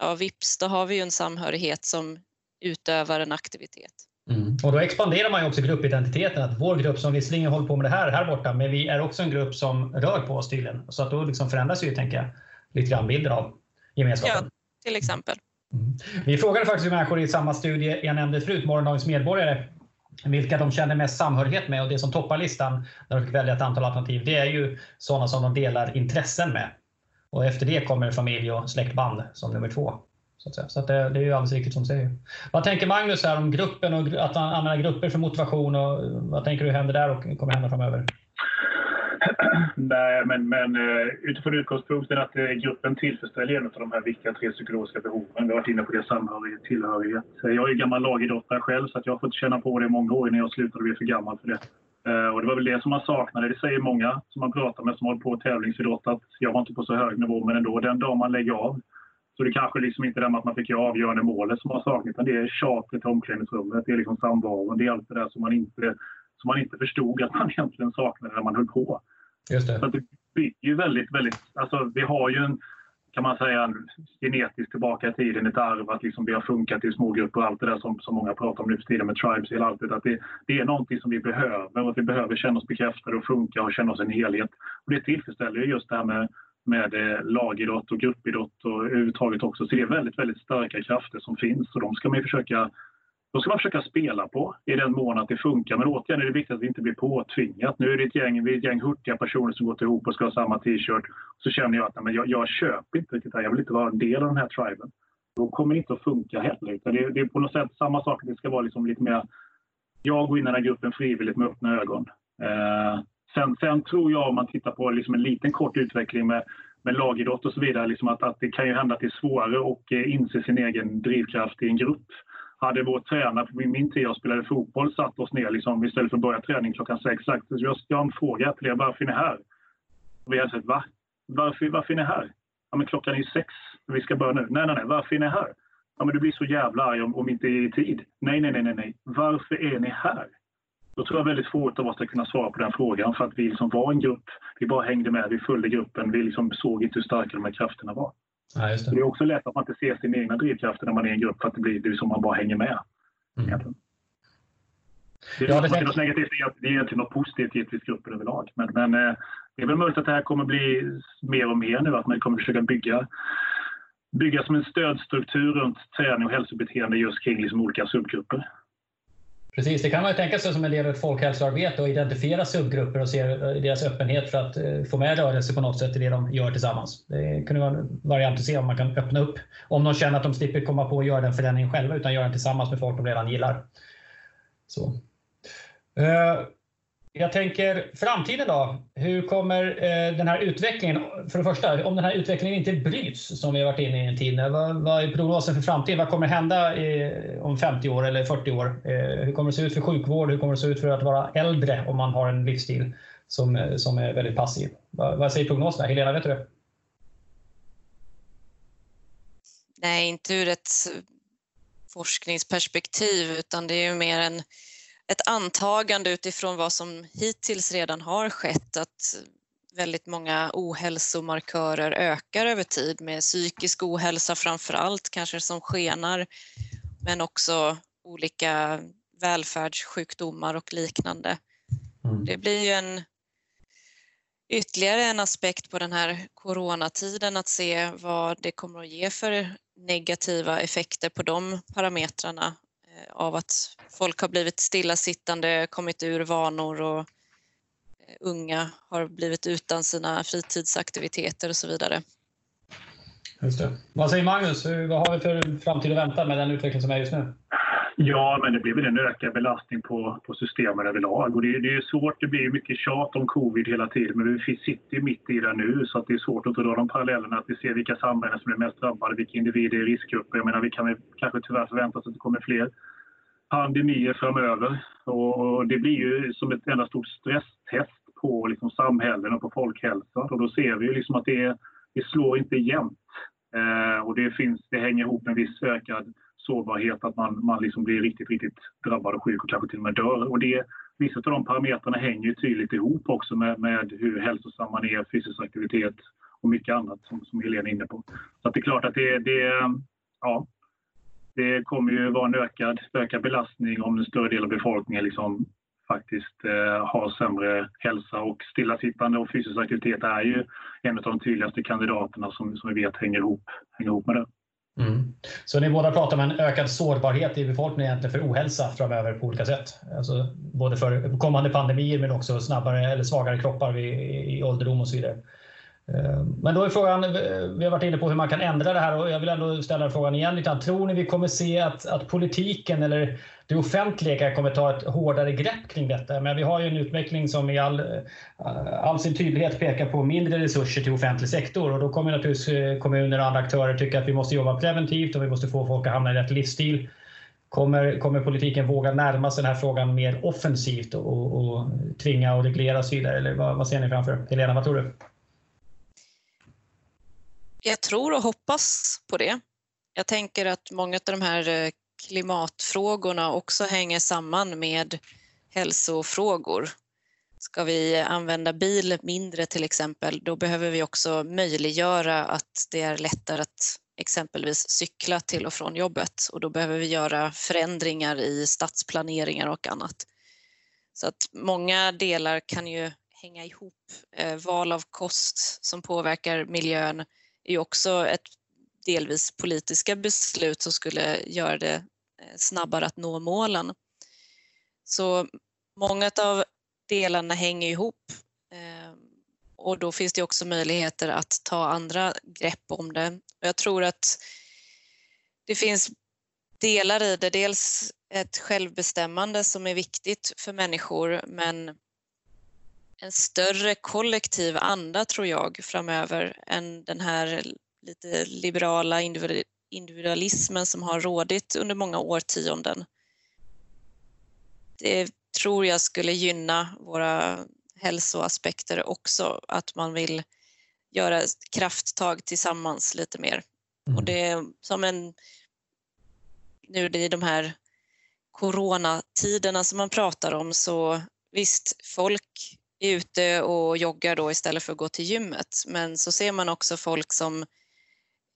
ja vips, då har vi ju en samhörighet som utövar en aktivitet. Mm. Och då expanderar man ju också gruppidentiteten. Att vår grupp som visserligen håller på med det här här borta, men vi är också en grupp som rör på oss tydligen. Så att då liksom förändras ju, tänker jag, lite grann bilden av gemenskapen. Ja, till exempel. Mm. Vi frågade faktiskt människor i samma studie jag nämnde förut, Morgondagens medborgare, vilka de känner mest samhörighet med och det som toppar listan när de fick välja ett antal alternativ, det är ju sådana som de delar intressen med. Och efter det kommer familj och släktband som nummer två. Så, att säga. så att det, det, är ju alldeles riktigt som du säger. Vad tänker Magnus här om gruppen och att använda grupper för motivation? Och vad tänker du händer där och kommer hända framöver? Nej, men, men eh, utifrån utgångspunkten att eh, gruppen tillfredsställer en av de här viktiga tre psykologiska behoven. Vi har varit inne på det, samhörighet, tillhörighet. Jag är gammal lagidrottare själv så att jag har fått känna på det i många år innan jag slutade och blev för gammal för det. Eh, och det var väl det som man saknade. Det säger många som man pratar med som håller på tävlingsidrott att jag var inte på så hög nivå men ändå den dag man lägger av så det kanske liksom inte är det att man fick göra avgörande målet som man saknat, utan det är tjatet i omklädningsrummet, det är liksom samvaron, det är allt det där som man inte, som man inte förstod att man egentligen saknade när man höll på. Just det. Så det bygger ju väldigt, väldigt, alltså vi har ju en, kan man säga, en genetiskt tillbaka i tiden, ett arv att liksom vi har funkat i smågrupper och allt det där som, som många pratar om nu för tiden med tribes och allt det att det, det är någonting som vi behöver och att vi behöver känna oss bekräftade och funka och känna oss en helhet. Och det tillfredsställer just det här med med eh, lagidrott och gruppidrott och överhuvudtaget också. Så det är väldigt, väldigt starka krafter som finns och de ska man försöka de ska man försöka spela på i den mån att det funkar. Men återigen är det viktigt att det inte blir påtvingat. Nu är det ett gäng, vi är ett gäng hurtiga personer som gått ihop och ska ha samma t-shirt. Så känner jag att nej, men jag, jag köper inte riktigt det här. Jag vill inte vara en del av den här triben. Då kommer det inte att funka heller. Utan det, det är på något sätt samma sak. Det ska vara liksom lite mer... Jag går in i den här gruppen frivilligt med öppna ögon. Eh, Sen, sen tror jag om man tittar på liksom en liten kort utveckling med, med lagidrott och så vidare, liksom att, att det kan ju hända att det är svårare att eh, inse sin egen drivkraft i en grupp. Hade vår tränare på min, tid jag spelade fotboll satt oss ner liksom, istället för att börja träning klockan sex sagt jag, jag har en fråga till er, varför är ni här? Och vi hade sagt va? Varför, varför är ni här? Ja men klockan är ju sex, vi ska börja nu. Nej, nej, nej, varför är ni här? Ja men du blir så jävla arg om, om inte är i tid. Nej, nej, nej, nej, nej. Varför är ni här? Då tror jag väldigt få av oss ska kunna svara på den frågan för att vi liksom var en grupp. Vi bara hängde med, vi följde gruppen, vi liksom såg inte hur starka de här krafterna var. Ja, det. det. är också lätt att man inte ser sina egna drivkrafter när man är i en grupp för att det blir det som man bara hänger med. Mm. Det är, ja, det, är något negativt, det är egentligen något positivt givetvis gruppen överlag. Men, men eh, det är väl möjligt att det här kommer bli mer och mer nu, att man kommer försöka bygga bygga som en stödstruktur runt träning och hälsobeteende just kring liksom olika subgrupper. Precis, det kan man ju tänka sig som en del av ett folkhälsoarbete och identifiera subgrupper och se eh, deras öppenhet för att eh, få med rörelse på något sätt i det de gör tillsammans. Det kunde vara en variant att se om man kan öppna upp. Om de känner att de slipper komma på att göra den förändringen själva utan göra den tillsammans med folk de redan gillar. Så. Eh, jag tänker framtiden då. Hur kommer eh, den här utvecklingen, för det första, om den här utvecklingen inte bryts som vi har varit inne i en tid, eh, vad, vad är prognosen för framtiden? Vad kommer hända i, om 50 år eller 40 år? Eh, hur kommer det se ut för sjukvård? Hur kommer det se ut för att vara äldre om man har en livsstil som, eh, som är väldigt passiv? Vad, vad säger prognoserna? Helena, vet du det? Nej, inte ur ett forskningsperspektiv utan det är ju mer en ett antagande utifrån vad som hittills redan har skett att väldigt många ohälsomarkörer ökar över tid med psykisk ohälsa framför allt kanske som skenar men också olika välfärdssjukdomar och liknande. Mm. Det blir ju en ytterligare en aspekt på den här coronatiden att se vad det kommer att ge för negativa effekter på de parametrarna Eh, av att folk har blivit stillasittande, kommit ur vanor och eh, unga har blivit utan sina fritidsaktiviteter och så vidare. Just det. Vad säger Magnus? Vad har vi för framtid att vänta med den utveckling som är just nu? Ja, men det blir väl en ökad belastning på, på systemen överlag. Och det, det är svårt, det blir mycket tjat om covid hela tiden, men vi sitter ju mitt i det nu så att det är svårt att dra de parallellerna, att vi ser vilka samhällen som är mest drabbade, vilka individer är riskgrupper. Jag menar, vi kan kanske tyvärr förvänta oss att det kommer fler pandemier framöver. Och det blir ju som ett enda stort stresstest på liksom samhällen och på folkhälsan. Och då ser vi ju liksom att det, det slår inte jämnt. Eh, och det, finns, det hänger ihop med en viss ökad sårbarhet, att man, man liksom blir riktigt, riktigt drabbad och sjuk och kanske till och med dör. Och det, vissa av de parametrarna hänger ju tydligt ihop också med, med hur hälsosam man är, fysisk aktivitet och mycket annat som, som Helena är inne på. Så att det är klart att det, det, ja, det kommer ju vara en ökad, ökad belastning om en större del av befolkningen liksom faktiskt eh, har sämre hälsa och stillasittande och fysisk aktivitet är ju en av de tydligaste kandidaterna som, som vi vet hänger ihop, hänger ihop med det. Mm. Så ni båda pratar om en ökad sårbarhet i befolkningen egentligen för ohälsa framöver på olika sätt? Alltså både för kommande pandemier men också snabbare eller svagare kroppar i, i ålderdom och så vidare. Eh, men då är frågan, eh, vi har varit inne på hur man kan ändra det här och jag vill ändå ställa frågan igen. Tror ni vi kommer se att, att politiken eller det offentliga kommer ta ett hårdare grepp kring detta? Men vi har ju en utveckling som i all, eh, all sin tydlighet pekar på mindre resurser till offentlig sektor och då kommer naturligtvis kommuner och andra aktörer tycka att vi måste jobba preventivt och vi måste få folk att hamna i rätt livsstil. Kommer, kommer politiken våga närma sig den här frågan mer offensivt och, och, och tvinga och reglera och så vidare? Eller vad, vad ser ni framför Helena, vad tror du? Jag tror och hoppas på det. Jag tänker att många av de här eh, klimatfrågorna också hänger samman med hälsofrågor. Ska vi använda bil mindre till exempel, då behöver vi också möjliggöra att det är lättare att exempelvis cykla till och från jobbet och då behöver vi göra förändringar i stadsplaneringar och annat. Så att många delar kan ju hänga ihop. Eh, val av kost som påverkar miljön, är ju också ett delvis politiska beslut som skulle göra det eh, snabbare att nå målen. Så många av delarna hänger ihop eh, och då finns det också möjligheter att ta andra grepp om det. Jag tror att det finns delar i det, dels ett självbestämmande som är viktigt för människor men en större kollektiv anda tror jag framöver än den här lite liberala individualismen som har rådit under många årtionden. Det tror jag skulle gynna våra hälsoaspekter också, att man vill göra krafttag tillsammans lite mer. Mm. Och det är som en... Nu i de här coronatiderna som man pratar om så visst, folk är ute och joggar då istället för att gå till gymmet. Men så ser man också folk som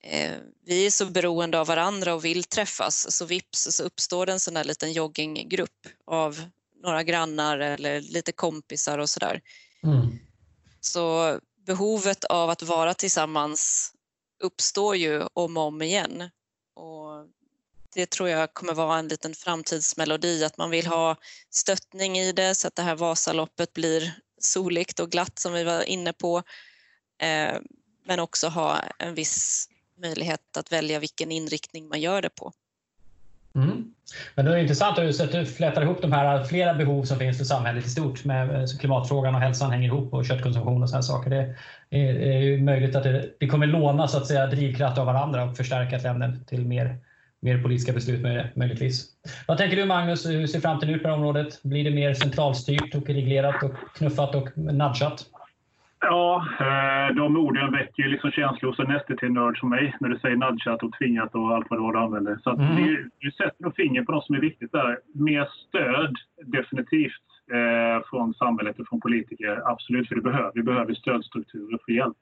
eh, vi är så beroende av varandra och vill träffas så vips så uppstår det en sån här liten jogginggrupp av några grannar eller lite kompisar och sådär. Mm. Så behovet av att vara tillsammans uppstår ju om och om igen. Och det tror jag kommer vara en liten framtidsmelodi, att man vill ha stöttning i det så att det här Vasaloppet blir soligt och glatt som vi var inne på. Eh, men också ha en viss möjlighet att välja vilken inriktning man gör det på. Mm. Men det är intressant att du flätar ihop de här flera behov som finns för samhället i stort med eh, klimatfrågan och hälsan hänger ihop och köttkonsumtion och sådana saker. Det är, är möjligt att det, det, kommer låna så att säga drivkraft av varandra och förstärka trenden till mer, mer politiska beslut med, möjligtvis. Vad tänker du Magnus, hur ser framtiden ut på det här området? Blir det mer centralstyrt och reglerat och knuffat och nudgat? Ja, eh, de orden väcker ju liksom känslor hos en STT-nörd som mig när du säger nudgat och tvingat och allt vad det var du använder. Så att mm. du, du sätter finger på något som är viktigt där. Mer stöd, definitivt, eh, från samhället och från politiker. Absolut, för det behöver, vi behöver stödstrukturer för hjälp.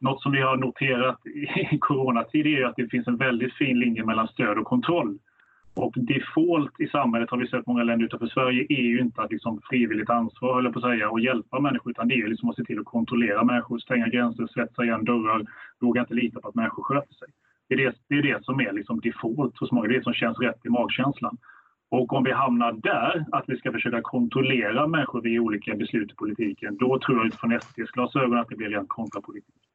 Något som vi har noterat i coronatid är att det finns en väldigt fin linje mellan stöd och kontroll. Och default i samhället har vi sett många länder utanför Sverige är ju inte att liksom frivilligt ansvar, höll på att säga, och hjälpa människor, utan det är liksom att se till att kontrollera människor, stänga gränser, svetsa igen dörrar, våga inte lita på att människor sköter sig. Det är det, det, är det som är liksom default hos många, det är det som känns rätt i magkänslan. Och om vi hamnar där, att vi ska försöka kontrollera människor via olika beslut i politiken, då tror jag utifrån SDs glasögon att det blir rent kontraproduktivt.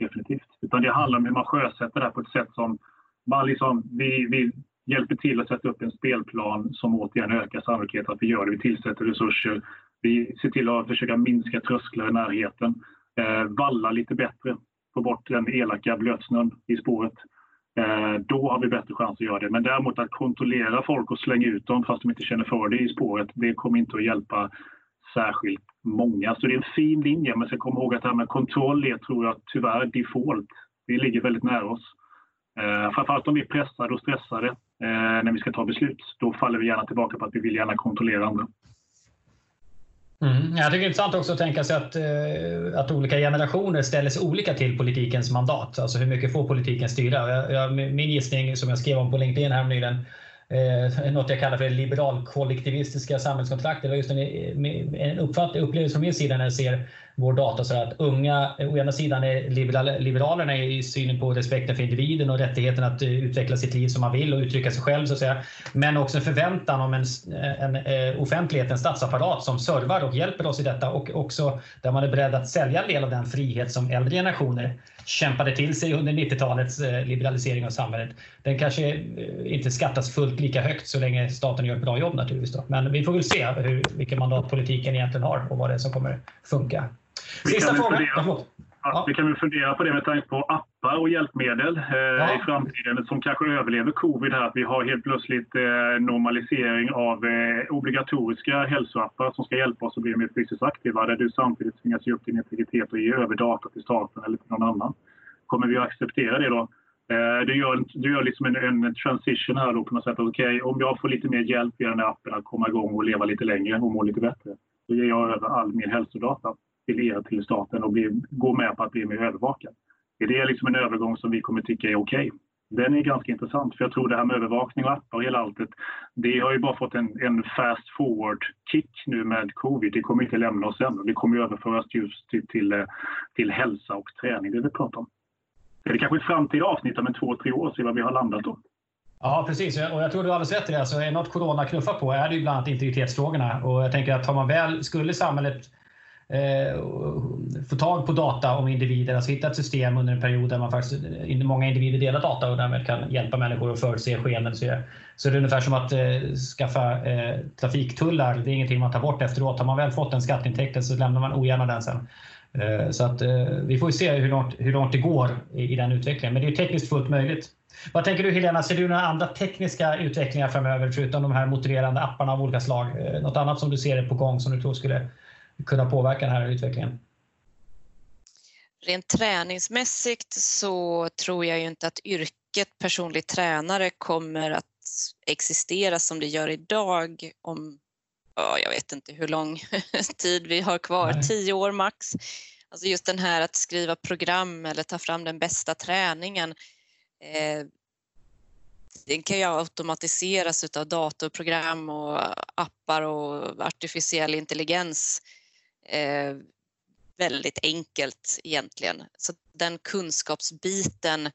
Definitivt. Utan det handlar om hur man sjösätter det här på ett sätt som man liksom, vi, vi hjälper till att sätta upp en spelplan som återigen ökar sannolikheten att vi gör det. Vi tillsätter resurser. Vi ser till att försöka minska trösklar i närheten. Eh, valla lite bättre. Få bort den elaka blötsnön i spåret. Eh, då har vi bättre chans att göra det. Men däremot att kontrollera folk och slänga ut dem fast de inte känner för det i spåret, det kommer inte att hjälpa särskilt många. Så det är en fin linje, men ska komma ihåg att det här med kontroll är, tror jag, tyvärr default. Det ligger väldigt nära oss. Eh, framförallt om vi är pressade och stressade eh, när vi ska ta beslut. Då faller vi gärna tillbaka på att vi vill gärna kontrollera andra. Mm. Jag tycker det är intressant också att tänka sig att, eh, att olika generationer ställer sig olika till politikens mandat. Alltså hur mycket får politiken styra? Jag, jag, min gissning som jag skrev om på LinkedIn här nyligen eh, något jag kallar för det liberalkollektivistiska samhällskontraktet. Det var just en, en uppfattning, upplevelse från min sida när jag ser vår data. Så att unga, å ena sidan är liberalerna i synen på respekten för individen och rättigheten att eh, utveckla sitt liv som man vill och uttrycka sig själv. Så att säga. Men också en förväntan om en, en, en offentlighet, en statsapparat som servar och hjälper oss i detta och också där man är beredd att sälja en del av den frihet som äldre generationer kämpade till sig under 90-talets eh, liberalisering av samhället. Den kanske inte skattas fullt lika högt så länge staten gör ett bra jobb naturligtvis. Då. Men vi får väl se hur, vilken mandat politiken egentligen har och vad det är som kommer funka. Sista frågan. Ja, vi kan väl fundera på det med tanke på appar och hjälpmedel eh, ja. i framtiden som kanske överlever covid här. Att vi har helt plötsligt eh, normalisering av eh, obligatoriska hälsoappar som ska hjälpa oss att bli mer fysiskt aktiva där du samtidigt tvingas ge upp din integritet och ge över data till staten eller till någon annan. Kommer vi att acceptera det då? Eh, du gör, du gör liksom en, en transition här då på något sätt. Okej, okay, om jag får lite mer hjälp via den här appen att komma igång och leva lite längre och må lite bättre, då ger jag över all min hälsodata till er, till staten och bli, gå med på att bli mer övervakad. Är det liksom en övergång som vi kommer tycka är okej? Okay? Den är ganska intressant, för jag tror det här med övervakning och appar och hela alltet, det har ju bara fått en, en fast forward-kick nu med covid. Det kommer inte lämna oss än. Det kommer överföras just till, till, till hälsa och träning, det vi pratar om. Det är kanske ett framtida avsnitt om en två, tre år, se vad vi har landat då. Ja, precis. Och jag tror du har alldeles rätt i det. Alltså, är något corona knuffar på är det ju bland annat integritetsfrågorna. Och jag tänker att tar man väl, skulle samhället eh, få tag på data om individer, alltså hitta ett system under en period där man faktiskt, eh, många individer delar data och därmed kan hjälpa människor att förutse skeenden. Så, så det är ungefär som att eh, skaffa eh, trafiktullar. Det är ingenting man tar bort efteråt. Har man väl fått den skatteintäkten så lämnar man ogärna den sen. Eh, så att, eh, vi får se hur långt, hur långt det går i, i den utvecklingen. Men det är tekniskt fullt möjligt. Vad tänker du Helena, ser du några andra tekniska utvecklingar framöver förutom de här motiverande apparna av olika slag? Eh, något annat som du ser är på gång som du tror skulle kunna påverka den här utvecklingen? Rent träningsmässigt så tror jag ju inte att yrket personlig tränare kommer att existera som det gör idag om, ja, jag vet inte hur lång tid vi har kvar, Nej. tio år max. Alltså just den här att skriva program eller ta fram den bästa träningen. Eh, den kan ju automatiseras av datorprogram och appar och artificiell intelligens eh, väldigt enkelt egentligen. Så den kunskapsbiten,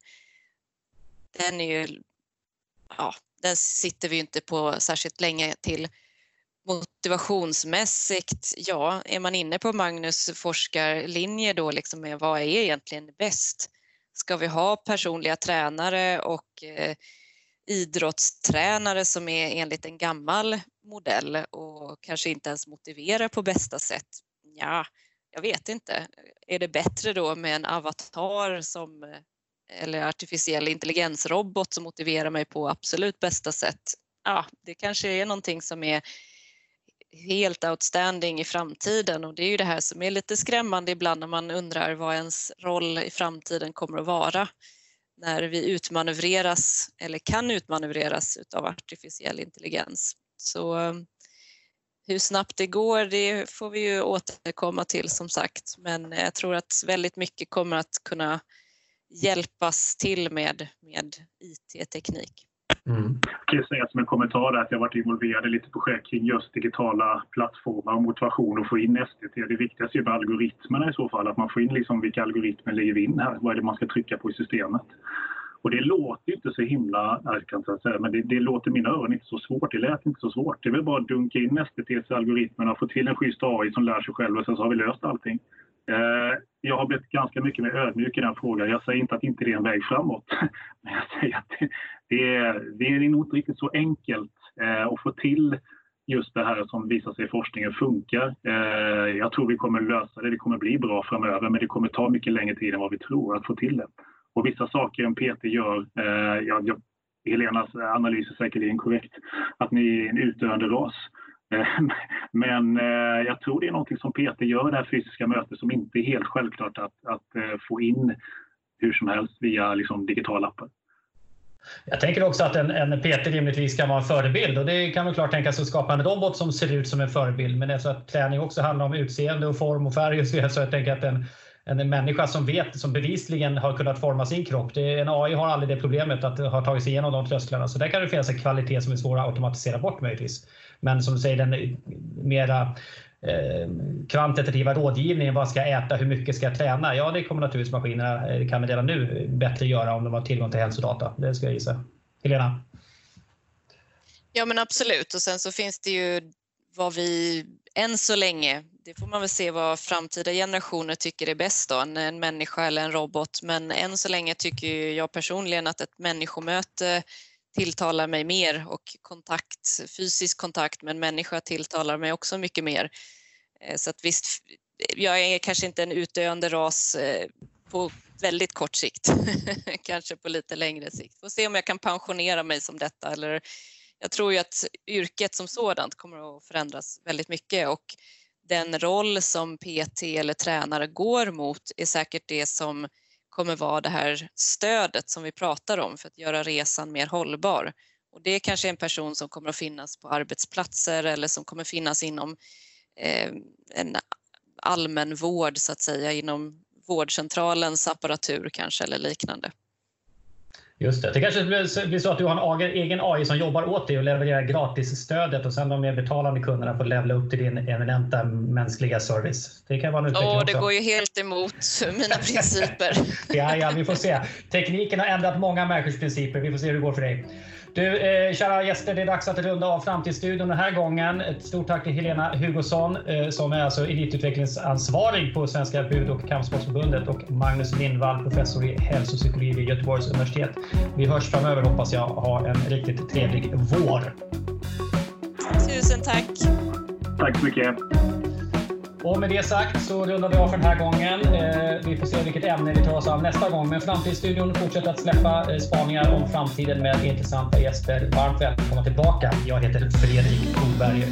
den är ju, ja, den sitter vi ju inte på särskilt länge till. Motivationsmässigt, ja, är man inne på Magnus forskarlinje då, liksom med vad är egentligen bäst? Ska vi ha personliga tränare och eh, idrottstränare som är enligt en gammal modell och kanske inte ens motiverar på bästa sätt. Ja, jag vet inte. Är det bättre då med en avatar som eller artificiell intelligensrobot som motiverar mig på absolut bästa sätt? Ja, det kanske är någonting som är helt outstanding i framtiden och det är ju det här som är lite skrämmande ibland när man undrar vad ens roll i framtiden kommer att vara när vi utmanövreras eller kan utmanövreras utav artificiell intelligens. Så hur snabbt det går, det får vi ju återkomma till som sagt, men jag tror att väldigt mycket kommer att kunna hjälpas till med, med IT-teknik. Mm. Jag kan säga som en kommentar att jag varit involverad i lite projekt kring just digitala plattformar och motivation att få in STT. Det viktigaste är med algoritmerna i så fall, att man får in liksom vilka algoritmer lägger vi in här? Vad är det man ska trycka på i systemet? Och det låter inte så himla, kan jag säga, men det, det låter mina öron inte så svårt. Det lät inte så svårt. Det är väl bara att dunka in STTs algoritmerna, få till en schysst AI som lär sig själv och sen så har vi löst allting. Eh, jag har blivit ganska mycket mer ödmjuk i den frågan. Jag säger inte att inte det är en väg framåt. Men jag säger att det, är, det är nog inte riktigt så enkelt eh, att få till just det här som visar sig i forskningen funkar. Eh, jag tror vi kommer lösa det. Det kommer bli bra framöver, men det kommer ta mycket längre tid än vad vi tror att få till det. Och vissa saker en PT gör, eh, jag, jag, Helenas analys är säkerligen korrekt, att ni är en utdöende ras. Eh, men eh, jag tror det är någonting som Peter gör det här fysiska mötet som inte är helt självklart att, att eh, få in hur som helst via liksom, digitala appar. Jag tänker också att en, en PT rimligtvis kan vara en förebild och det kan väl klart tänkas att skapa en robot som ser ut som en förebild. Men eftersom att träning också handlar om utseende och form och färg och så så jag tänker att en, en människa som vet, som bevisligen har kunnat forma sin kropp. Det, en AI har aldrig det problemet att ha tagit sig igenom de trösklarna. Så där kan det finnas en kvalitet som är svår att automatisera bort möjligtvis. Men som du säger, den mera eh, kvantitativa rådgivningen, vad ska jag äta, hur mycket ska jag träna? Ja, det kommer naturligtvis maskinerna, eh, kan vi redan nu, bättre göra om de har tillgång till hälsodata. Det ska jag gissa. Helena? Ja, men absolut. Och sen så finns det ju vad vi än så länge, det får man väl se vad framtida generationer tycker är bäst då, en, en människa eller en robot. Men än så länge tycker jag personligen att ett människomöte tilltalar mig mer och kontakt, fysisk kontakt med en människa tilltalar mig också mycket mer. Eh, så att visst, jag är kanske inte en utdöende ras eh, på väldigt kort sikt, kanske på lite längre sikt. Får se om jag kan pensionera mig som detta eller jag tror ju att yrket som sådant kommer att förändras väldigt mycket och den roll som PT eller tränare går mot är säkert det som kommer vara det här stödet som vi pratar om för att göra resan mer hållbar. Och det är kanske en person som kommer att finnas på arbetsplatser eller som kommer finnas inom eh, en allmän vård så att säga, inom vårdcentralens apparatur kanske eller liknande. Just det. Det kanske blir så att du har en egen AI som jobbar åt dig och levererar gratisstödet och sen de mer betalande kunderna får levla upp till din eminenta mänskliga service. Det kan vara en utveckling oh, Det går ju helt emot mina principer. ja, ja, vi får se. Tekniken har ändrat många människors principer. Vi får se hur det går för dig. Du, eh, kära gäster, det är dags att runda av Framtidsstudion den här gången. Ett stort tack till Helena Hugosson eh, som är alltså elitutvecklingsansvarig på Svenska bud och kampsportsförbundet och Magnus Lindvall, professor i hälsopsykologi vid Göteborgs universitet. Vi hörs framöver hoppas jag. Ha en riktigt trevlig vår. Tusen tack. Tack så mycket. Och med det sagt så rundar vi av för den här gången. Eh, vi får se vilket ämne vi tar oss av nästa gång. Men Framtidsstudion fortsätter att släppa eh, spaningar om framtiden med intressanta gäster. Varmt välkomna tillbaka. Jag heter Fredrik Koberg.